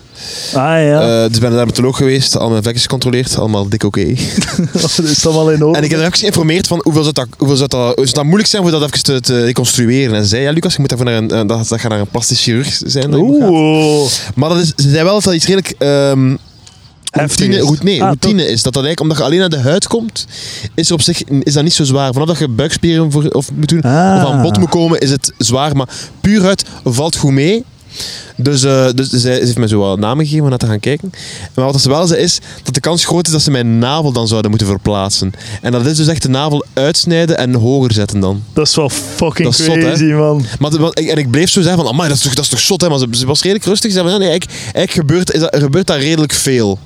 Ah ja, Eh, dus ik ben naar de dermatoloog geweest, al mijn vlekjes gecontroleerd, allemaal dik oké. dat is allemaal in orde. En ik heb er even geïnformeerd van hoeveel zou dat, hoeveel zou dat, zou dat moeilijk zijn om dat even te, te reconstrueren. En ze zei, ja Lucas, je moet daarvoor naar een, eh, dat, dat gaat naar een plastisch chirurg zijn. Oeh, Maar dat is, ze zei wel dat dat iets redelijk... heftig routine, nee, Ah, routine is. Dat dat eigenlijk, omdat je alleen naar de huid komt, is er op zich is dat niet zo zwaar. Vanaf dat je buikspieren voor, of moet doen, Ah. of aan bod moet komen, is het zwaar. Maar puur huid valt goed mee. Dus, eh, dus zij, ze heeft mij zo wat namen gegeven om naar te gaan kijken. Maar wat ze wel zei is dat de kans groot is dat ze mijn navel dan zouden moeten verplaatsen. En dat is dus echt de navel uitsnijden en hoger zetten dan. Dat is wel fucking Dat is zot, hè? crazy, man. Maar, en ik bleef zo zeggen van, amai, dat is toch, dat is toch zot, hè? Maar ze, ze was redelijk rustig. Ze zei van, nee, eigenlijk, eigenlijk gebeurt, is dat, gebeurt daar redelijk veel.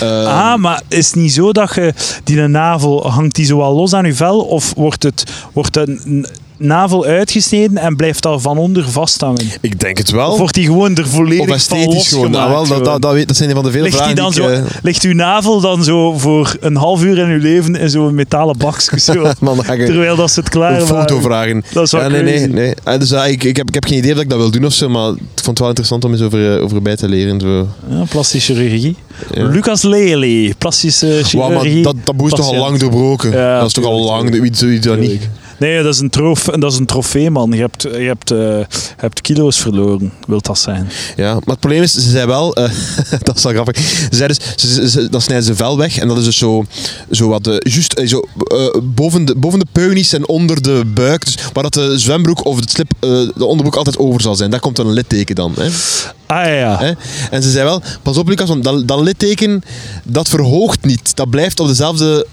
Ehm, ah, maar is het niet zo dat je die navel, hangt die zo wel los aan je vel? Of wordt, het, wordt n- navel uitgesneden en blijft dat van onder vasthangen? Ik denk het wel. Of wordt die gewoon er volledig Of van esthetisch gewoon. Nou, wel, dat, dat, dat, dat zijn een van de vele Ligt, die vragen dan die zo, ik... eh, ligt uw navel dan zo voor een half uur in uw leven in zo'n metalen bakje? Zo, man, dan ga ik terwijl dat ze het klaar een foto vragen. Dat is wel ja, nee, nee, nee. Eh, Dus, eh, ik, ik, heb, ik heb geen idee dat ik dat wil doen of zo, maar ik vond het wel interessant om eens over, eh, over bij te leren. Zo. Ja, plastische chirurgie. Ja. Lucas Lely, plastische chirurgie. maar dat, dat is toch al lang doorbroken? Dat is toch al lang, doet dat niet? Nee, dat is een, trof, dat is een trofee, man. Je hebt, je hebt, eh, hebt kilo's verloren, wil dat zijn. Ja, maar het probleem is, ze zei wel, eh, dat is wel grappig, ze zei dus, ze, dan snijden ze vel weg en dat is dus zo, zo wat, eh, juist zo, boven, de, boven de peunies en onder de buik, dus waar dat de zwembroek of het slip, de onderbroek altijd over zal zijn. Daar komt dan een litteken dan. Hè? Ah ja, ja. Hè? En ze zei wel, pas op Lucas, want dat, dat litteken, dat verhoogt niet. Dat blijft op dezelfde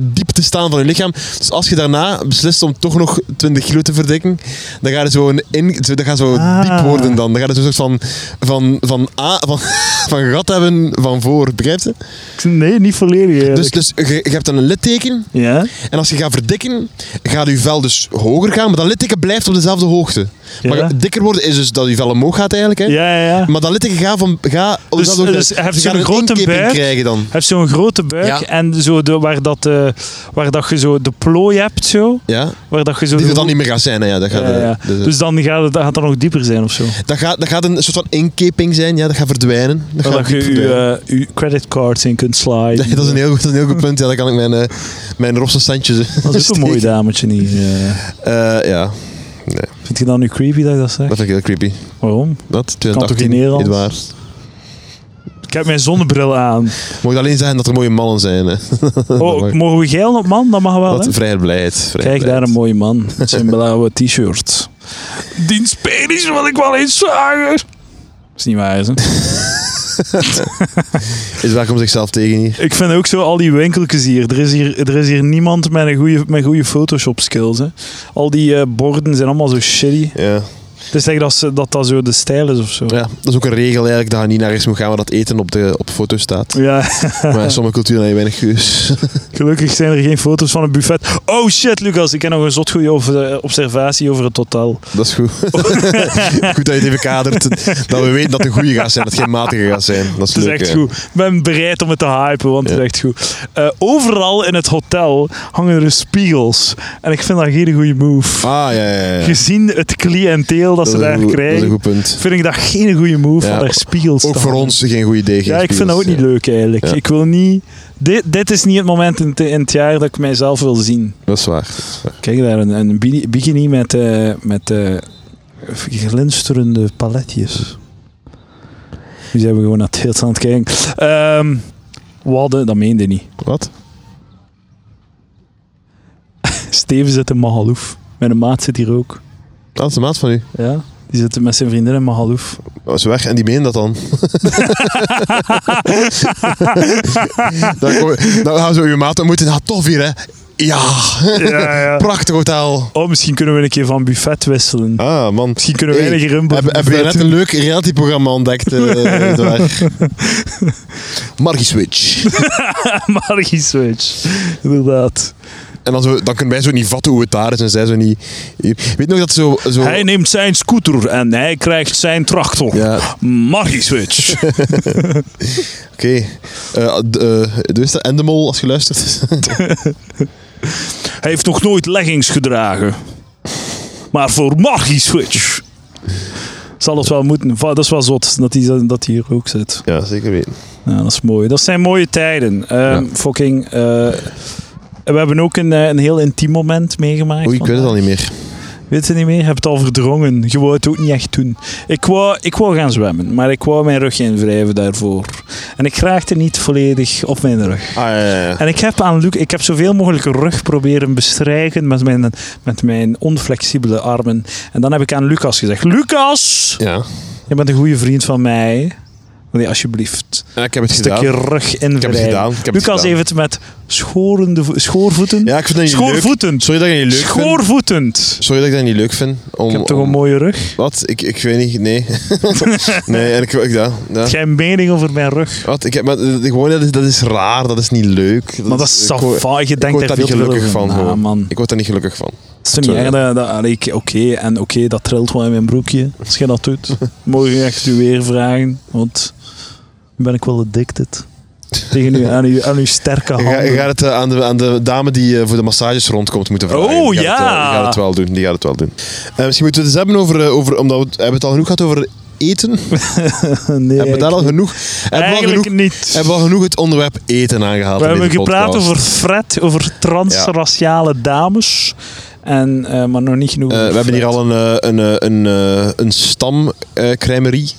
diepte staan van je lichaam. Dus als je daarna beslist om toch nog 20 kilo te verdikken, dan gaat het zo, een in, dat gaat zo Ah. diep worden dan. Dan gaat het een soort van, van, van, a, van, van gat hebben van voor, begrijp je? Nee, niet volledig Dus, eigenlijk. dus je, je hebt dan een litteken ja? en als je gaat verdikken, gaat je vel dus hoger gaan, maar dat litteken blijft op dezelfde hoogte. Ja. Maar dikker worden is dus dat je vel omhoog gaat eigenlijk. Hè? Ja, ja, ja. Maar dat litteken gaat van... Gaat op Dus- dus gaan zo'n een grote buik. krijgen dan. Hij heeft zo'n grote buik Ja. en zo de, waar dat de eh, waar dat je zo de plooi hebt, zo. Ja? Waar dat je zo Die er dan niet meer gaat zijn. hè, Ja, dat gaat, Ja, ja. dus, dan gaat het, dat gaat het nog dieper zijn of zo. dat, gaat, dat gaat een soort van inkeping zijn. Ja, dat gaat verdwijnen. Dat gaat dat je eh, je creditcards in kunt sliden. Nee, dat, is een heel, goed- dat is een heel goed punt. Ja, dan kan ik mijn, eh mijn Robson standjes Dat is een mooi dametje. Eh, ja, Vind je dat nu creepy dat ik dat zeg? dat vind ik heel creepy. Waarom? Dat? toch 2018, in Nederlands? Edouard. Ik heb mijn zonnebril aan. Mocht alleen zeggen dat er mooie mannen zijn. Hè. Oh, mogen we geilen op man? Dat mag wel, Wat vrijheid. Kijk, daar een mooie man. Met zijn blauwe t-shirt. Dienst penis wil ik wel eens zagen. Dat is niet waar, hè? Is welkom zichzelf tegen hier. Ik vind ook zo al die winkeltjes hier. Er is hier, er is hier niemand met een goede, met goede Photoshop skills. Hè. Al die eh, borden zijn allemaal zo shitty. Ja. Het is echt dat, ze- dat dat zo de stijl is of zo. ja, dat is ook een regel eigenlijk, dat je niet naar rechts moet gaan waar dat eten op de, op de foto staat. Ja, Maar in sommige culturen heb je weinig keus. gelukkig zijn er geen foto's van een buffet. Oh shit, Lucas, ik heb nog een zot goede over- observatie over het hotel. Dat is goed. goed dat je het even kadert. Dat we weten dat het een goede gaat zijn, dat het geen matige gaat zijn. Dat is, Het is leuk, echt hè. goed. Ik ben bereid om het te hypen, want het is echt goed. Eh, overal in het hotel hangen er spiegels. En ik vind dat geen goede move. Ah, ja, ja, ja. Gezien het cliënteel dat, Dat ze daar krijgen, vind ik dat geen goede move Ja, om daar spiegels Ook voor ons geen goed idee. geen Ja, ik vind dat ook niet leuk eigenlijk. Ik wil niet... Dit, dit is niet het moment in, het- in het jaar dat ik mijzelf wil zien. Dat is waar. Dat is waar. Kijk daar, een, een bikini met, eh, met eh, glinsterende paletjes. Die zijn we gewoon naar het aan het kijken. Ehm Wadden, dat meende niet. Wat? Steven zit in Mahalouf. Mijn maat zit hier ook. Dat is een maat van u. Ja, die zit met zijn vriendin in Mahalouf. Dat is weg en die meen dat dan. dan, kom- dan gaan we zo uw maat ontmoeten. Ja, tof hier, hè? Ja, Ja, ja. prachtig hotel. Oh, misschien kunnen we een keer van buffet wisselen. Ah, man. Misschien kunnen we Hey, een keer een Heb, heb je net een leuk reality-programma ontdekt? Edouard? Margie Switch. Margie Switch. Inderdaad. En dan, zo, dan kunnen wij zo niet vatten hoe het daar is en zij zo niet... Weet nog dat zo... zo Hij neemt zijn scooter en hij krijgt zijn tractor. ja, Margie Switch. oké. Eh, d- eh, Doe is dat Endemol als je luistert? Hij heeft nog nooit leggings gedragen. Maar voor Margie Switch zal het wel moeten. Dat is wel zot dat hij, dat hier ook zit. ja, zeker weten. Ja, dat is mooi. Dat zijn mooie tijden. Ehm, Ja. Fucking. eh, we hebben ook een, eh, een heel intiem moment meegemaakt. Oei, ik weet het al niet meer. Weet je niet meer? Je hebt het al verdrongen. Je wou het ook niet echt doen. Ik wou, ik wou gaan zwemmen, maar ik wou mijn rug invrijven daarvoor. En ik raakte niet volledig op mijn rug. Ah, ja, ja, ja. En ik heb aan Luc, ik heb zoveel mogelijk rug proberen bestrijken met mijn, met mijn onflexibele armen. En dan heb ik aan Lucas gezegd: Lucas, Ja. je bent een goede vriend van mij. Nee, alsjeblieft. Ik heb het Een gedaan. stukje rug Ik heb het gedaan. Ik heb het Lucas gedaan. heeft het met schorende vo- schoorvoeten. Ja, ik vind dat niet leuk. Schoorvoetend. Sorry dat ik dat niet leuk vind. Schoorvoetend. Sorry dat ik dat niet leuk vind. Om, Ik heb toch om- een mooie rug? Wat? Ik, ik weet niet. Nee. nee, en ik... ik ja, ja. Jij een mening over mijn rug? Wat? Ik heb, maar, gewoon, dat, is, dat is raar. Dat is niet leuk. Maar dat is safai. Je Ik denkt word daar veel niet gelukkig van. man. Ik word daar niet gelukkig van. Het is niet erg dat... dat Oké, en oké, dat trilt wel in mijn broekje. Als je dat doet. Mogen je echt u weer vragen. Want ben ik wel addicted. Tegen u, aan, uw, aan uw sterke Je, ga- je handen. gaat het eh, aan, de, aan de dame die eh, voor de massages rondkomt moeten vragen. Oh, Die gaat het, ja. die gaat het wel doen. Die gaat het wel doen. Eh, misschien moeten we het eens hebben over... over omdat we, hebben we het al genoeg gehad over eten? nee, hebben we daar al genoeg... Hebben we al Eigenlijk genoeg, niet. hebben we al genoeg het onderwerp eten aangehaald We in hebben deze gepraat podcast? over Fred, over transraciale dames. En, eh, maar nog niet genoeg. We hebben hier al een, een, een, eh, een stamcremerie.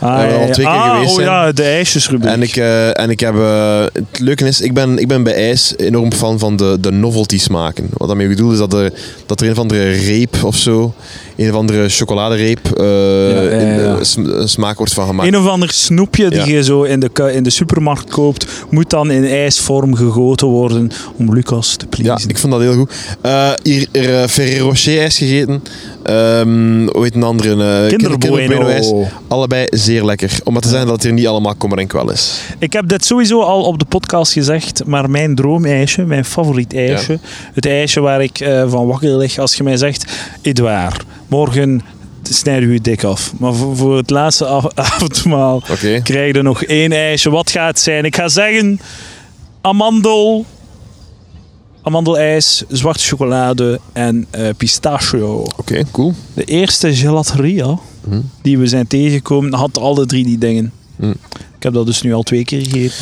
Ah, we al ja, twee keer ah, geweest oh zijn. ja, de ijsjesrubriek. En ik, eh, en ik heb... eh, het leuke is, ik ben, ik ben bij ijs enorm fan van de, de novelty smaken. Wat daarmee bedoel is dat er, dat er een of andere reep of zo, een of andere chocoladereep, eh, ja, ja. in de sm- smaak wordt van gemaakt. Een of ander snoepje die Ja. je zo in de, in de supermarkt koopt, moet dan in ijsvorm gegoten worden om Lucas te Ja, pleasen. ik vond dat heel goed. Eh, hier er, uh, Ferrero Rocher ijs gegeten. Hoe heet een andere? eh, Kinder Bueno. ijs. Allebei zeer lekker. Om maar te zeggen dat het hier niet allemaal kommer en kwel is. Ik heb dit sowieso al op de podcast gezegd, maar mijn droomijsje, mijn favoriet ijsje, het ijsje waar ik eh, van wakker lig als je mij zegt, Edouard, morgen snijden we je dik af. Maar voor, voor het laatste av- avondmaal Oké. krijg je nog één ijsje. Wat gaat het zijn? Ik ga zeggen, amandel, amandelijs, zwarte chocolade en eh, pistachio. Oké, cool. De eerste gelateria Mhm. die we zijn tegengekomen had alle drie die dingen. Mhm. Ik heb dat dus nu al twee keer gegeten,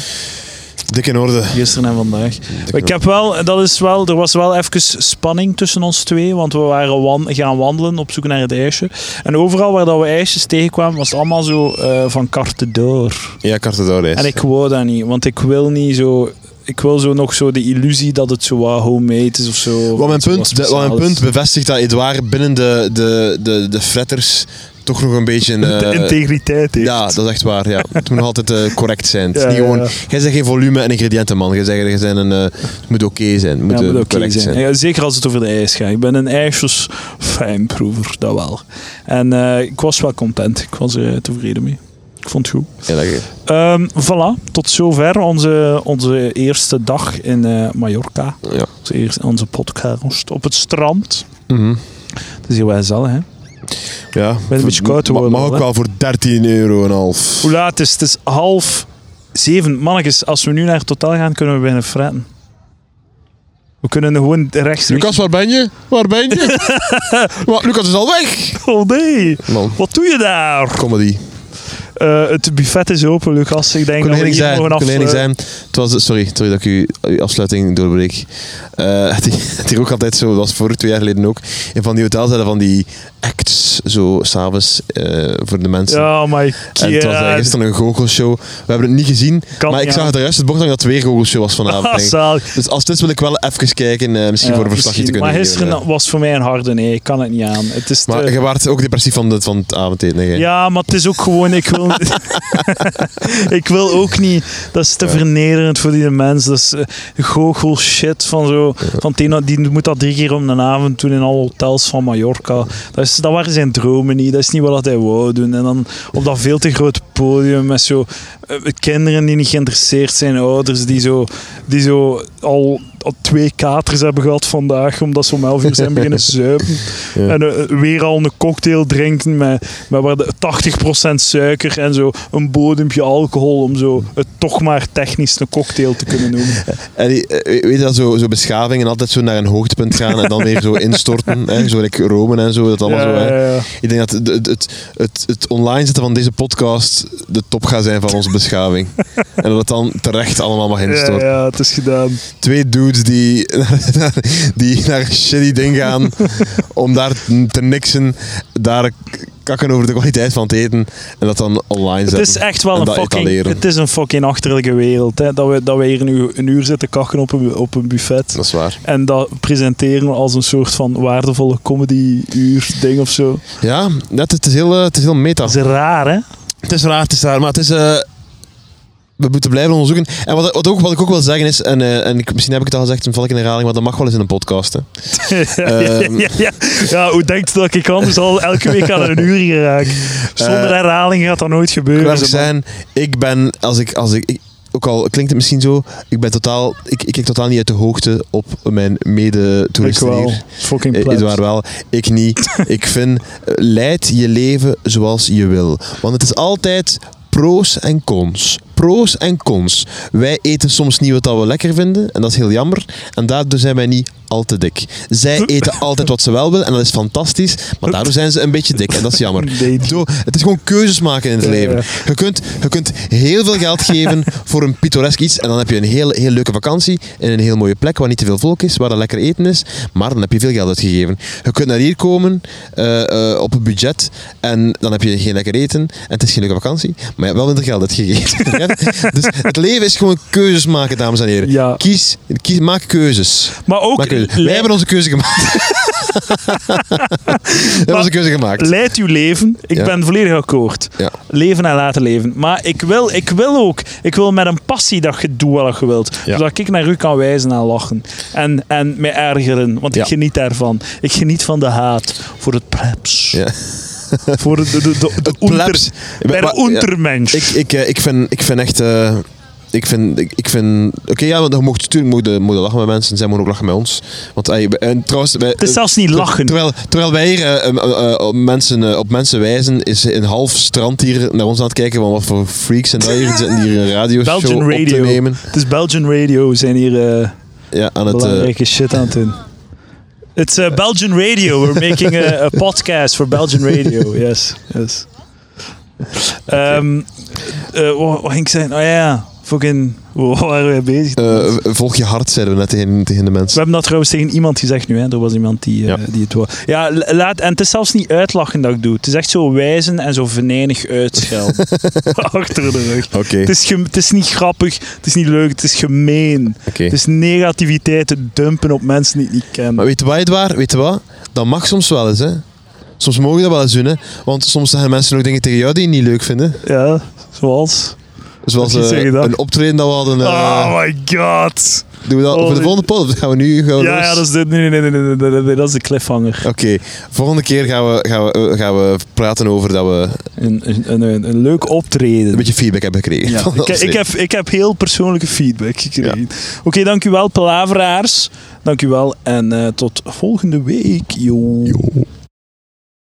Dik in orde. gisteren en vandaag. Dik ik heb wel, dat is wel, er was wel even spanning tussen ons twee, want we waren wan, gaan wandelen op zoek naar het ijsje. En overal waar dat we ijsjes tegenkwamen, was het allemaal zo eh, van carte d'or. Ja, Cartedourijs. En ik wou dat niet, want ik wil niet zo... Ik wil zo nog zo de illusie dat het zo wat homemade is of zo. Wat mijn punt, de- wat mijn punt bevestigt dat Edouard binnen de, de, de, de fretters toch nog een beetje... de eh, integriteit heeft. ja, dat is echt waar. Ja. Het moet nog altijd eh, correct zijn. Het is Ja, niet ja, gewoon, ja. Jij zegt geen volume en ingrediënten, man. Jij zegt, jij zijn een, eh, het moet oké zijn. Het moet, Ja, moet oké correct zijn. zijn. Ja, zeker als het over de ijs gaat. Ik ben een ijsjes fijnproever, dat wel. En eh, ik was wel content. Ik was er eh, tevreden mee. Ik vond het goed. Ja, dat je- Ehm, voilà, tot zover onze, onze eerste dag in eh, Mallorca. ja. Onze, eerste, onze podcast op het strand. Mhm. Het is hier wel gezellig, hè? Ja. een beetje koud worden Mag al, ook wel voor 13 euro en half. Hoe laat is het? Het is half zeven. Mannetjes, als we nu naar het hotel gaan, kunnen we bijna fretten. We kunnen gewoon rechts... Lucas, waar ben je? Waar ben je? Lucas is al weg. Oh nee, Man, wat doe je daar? comedy. Eh, het buffet is open, Lucas. Ik denk Kon dat we hier zijn. mogen af... Kon één zijn. Het was, sorry, sorry dat ik u, uw afsluiting doorbreek. Eh het, het hier ook altijd zo, dat was vorig twee jaar geleden ook. In van die hotels hadden van die acts, zo s'avonds eh voor de mensen. Ja, my En het was eh, god. gisteren een goochelshow. We hebben het niet gezien, Kan maar ik zag het er juist het bocht dat het weer goochelshow was vanavond. Ah. Dus als het is wil ik wel even kijken, eh, misschien Ja, voor een verslagje te kunnen Maar gisteren geven. was voor mij een harde nee. Ik kan het niet aan. Het is te- Maar je waart ook depressief van, de, van het avondeten. hè, jij? Ja, maar het is ook gewoon, ik wil, ik wil ook niet, dat is te vernederend voor die mensen. Dat is uh, goochel shit van zo, van een- die moet dat drie keer om de avond doen in alle hotels van Mallorca. Dat, is, dat waren zijn dromen niet, dat is niet wat hij wou doen. En dan op dat veel te grote podium met zo kinderen die niet geïnteresseerd zijn, ouders die zo, die zo al, al twee katers hebben gehad vandaag, omdat ze om 11 uur zijn beginnen zuipen. Ja. En eh, weer al een cocktail drinken met, met waar de 80% suiker en zo een bodempje alcohol om zo het toch maar technisch een cocktail te kunnen noemen. En die, eh, weet je dat, zo, zo beschaving en altijd zo naar een hoogtepunt gaan en dan weer zo instorten. hè, zo like Rome en zo, dat allemaal zo. Hè. Ja. Ik denk dat het, het, het, het, online zetten van deze podcast de top gaat zijn van onze beschaving. en dat het dan terecht allemaal mag Ja, instorten. ja, het is gedaan. Twee dudes die, die naar een shitty ding gaan om daar te niksen, daar kakken over de kwaliteit van het eten en dat dan online zetten. Het is echt wel en een fucking, etaleren. het is een fucking achterlijke wereld. Hè, dat, we, dat we hier nu een uur zitten kakken op een, op een buffet. Dat is waar. En dat presenteren we als een soort van waardevolle comedy-uur ding of zo. Ja, net, het, is heel, eh, het is heel meta. Dat is raar, hè? Het is raar, het is raar, maar het is... eh, we moeten blijven onderzoeken. En wat, wat, ook, wat ik ook wil zeggen is, en, eh, en ik, misschien heb ik het al gezegd, dan val ik in herhaling, maar dat mag wel eens in een podcast. Hè. Ehm. ja, ja, ja, hoe denkt dat ik anders al elke week aan een uur geraak? Zonder Eh, herhaling gaat dat nooit gebeuren. Ik zijn, ik ben, als ik, als ik, ik- ook al klinkt het misschien zo, ik ben totaal, ik, ik kijk totaal niet uit de hoogte op mijn Ik mede-toeristen wel. hier. Fucking Eh, plebs. Edouard wel, ik niet. ik vind, leid je leven zoals je wil. Want het is altijd pro's en cons. Pro's en cons. Wij eten soms niet wat we lekker vinden, en dat is heel jammer. En daardoor zijn wij niet al te dik. Zij eten altijd wat ze wel willen, en dat is fantastisch. Maar daardoor zijn ze een beetje dik, en dat is jammer. Zo, het is gewoon keuzes maken in het leven. Je kunt, je kunt heel veel geld geven voor een pittoresk iets, en dan heb je een heel, heel leuke vakantie in een heel mooie plek waar niet te veel volk is, waar er lekker eten is, maar dan heb je veel geld uitgegeven. Je kunt naar hier komen eh, eh, op een budget en dan heb je geen lekker eten en het is geen leuke vakantie, maar je hebt wel minder geld uitgegeven. Dus het leven is gewoon keuzes maken, dames en heren. Ja. Kies, kies, maak keuzes. Maar ook, keuzes. Wij hebben onze keuze gemaakt. We hebben onze keuze gemaakt. leid uw leven. Ik Ja. ben volledig akkoord. Ja. Leven en laten leven. Maar ik wil, ik wil ook, ik wil met een passie dat je doet wat je wilt. Zodat ik naar u kan wijzen en lachen. En, en mij ergeren, want ik geniet daarvan. Ik geniet van de haat voor het plebs. Ja. Voor de, de, de, de, de Maar- ja. ondermensch. Ik, ik, eh, ik, vind, ik vind echt. eh, ik vind, ik, ik vind oké, ja, want je mocht natuurlijk mogen, mogen lachen met mensen en zij mogen ook lachen met ons. Want ey, en trouwens, wij, het is eh, zelfs niet lachen. Terwijl, terwijl wij hier eh, eh, eh, op, mensen, eh, op mensen wijzen, is een half strand hier naar ons aan het kijken van wat voor freaks en dat hier zitten hier een radioshow Belgian op te Radio. nemen. Het is Belgian Radio. We zijn hier... eh, ja, aan het... eh, belangrijke shit aan het doen. It's uh, Belgian radio. We're making a, a podcast for Belgian radio. Yes, yes. Ehm eh, wat, wat ging ik zeggen? Oh ja, fucking... Waar waren we bezig? eh, volg je hart, zeiden we net tegen, tegen de We mensen. hebben dat trouwens tegen iemand gezegd nu. Hè. Er was iemand die, eh, Ja. die het wou. Ja, laat, en het is zelfs niet uitlachen dat ik doe. Het is echt zo wijzen en zo venijnig uitschelden. Achter de rug. Oké, Het is, het is niet grappig, het is niet leuk, het is gemeen. oké. Het is negativiteit te dumpen op mensen die ik niet ken. Maar weet je wat, Edouard? Weet je wat? Dat mag soms wel eens, hè. Soms mogen we dat wel eens doen, hè. Want soms zeggen mensen ook dingen tegen jou die je niet leuk vinden. Ja, zoals... Zoals een optreden dat we hadden. Oh eh, my god. Doen we dat oh, voor de volgende pod? Gaan we nu? Gaan ja, ja, dat is dit. Nee, nee, nee, nee, dat is de cliffhanger. Oké, volgende keer gaan we, gaan, we, eh, gaan we praten over dat we. Een, een, een, een leuk optreden. Een beetje feedback hebben gekregen. Ja, ik, heb, ik heb heel persoonlijke feedback gekregen. Oké, okay, dank u wel, Palaveraars. Dank u wel en eh, tot volgende week. Yo. Yo.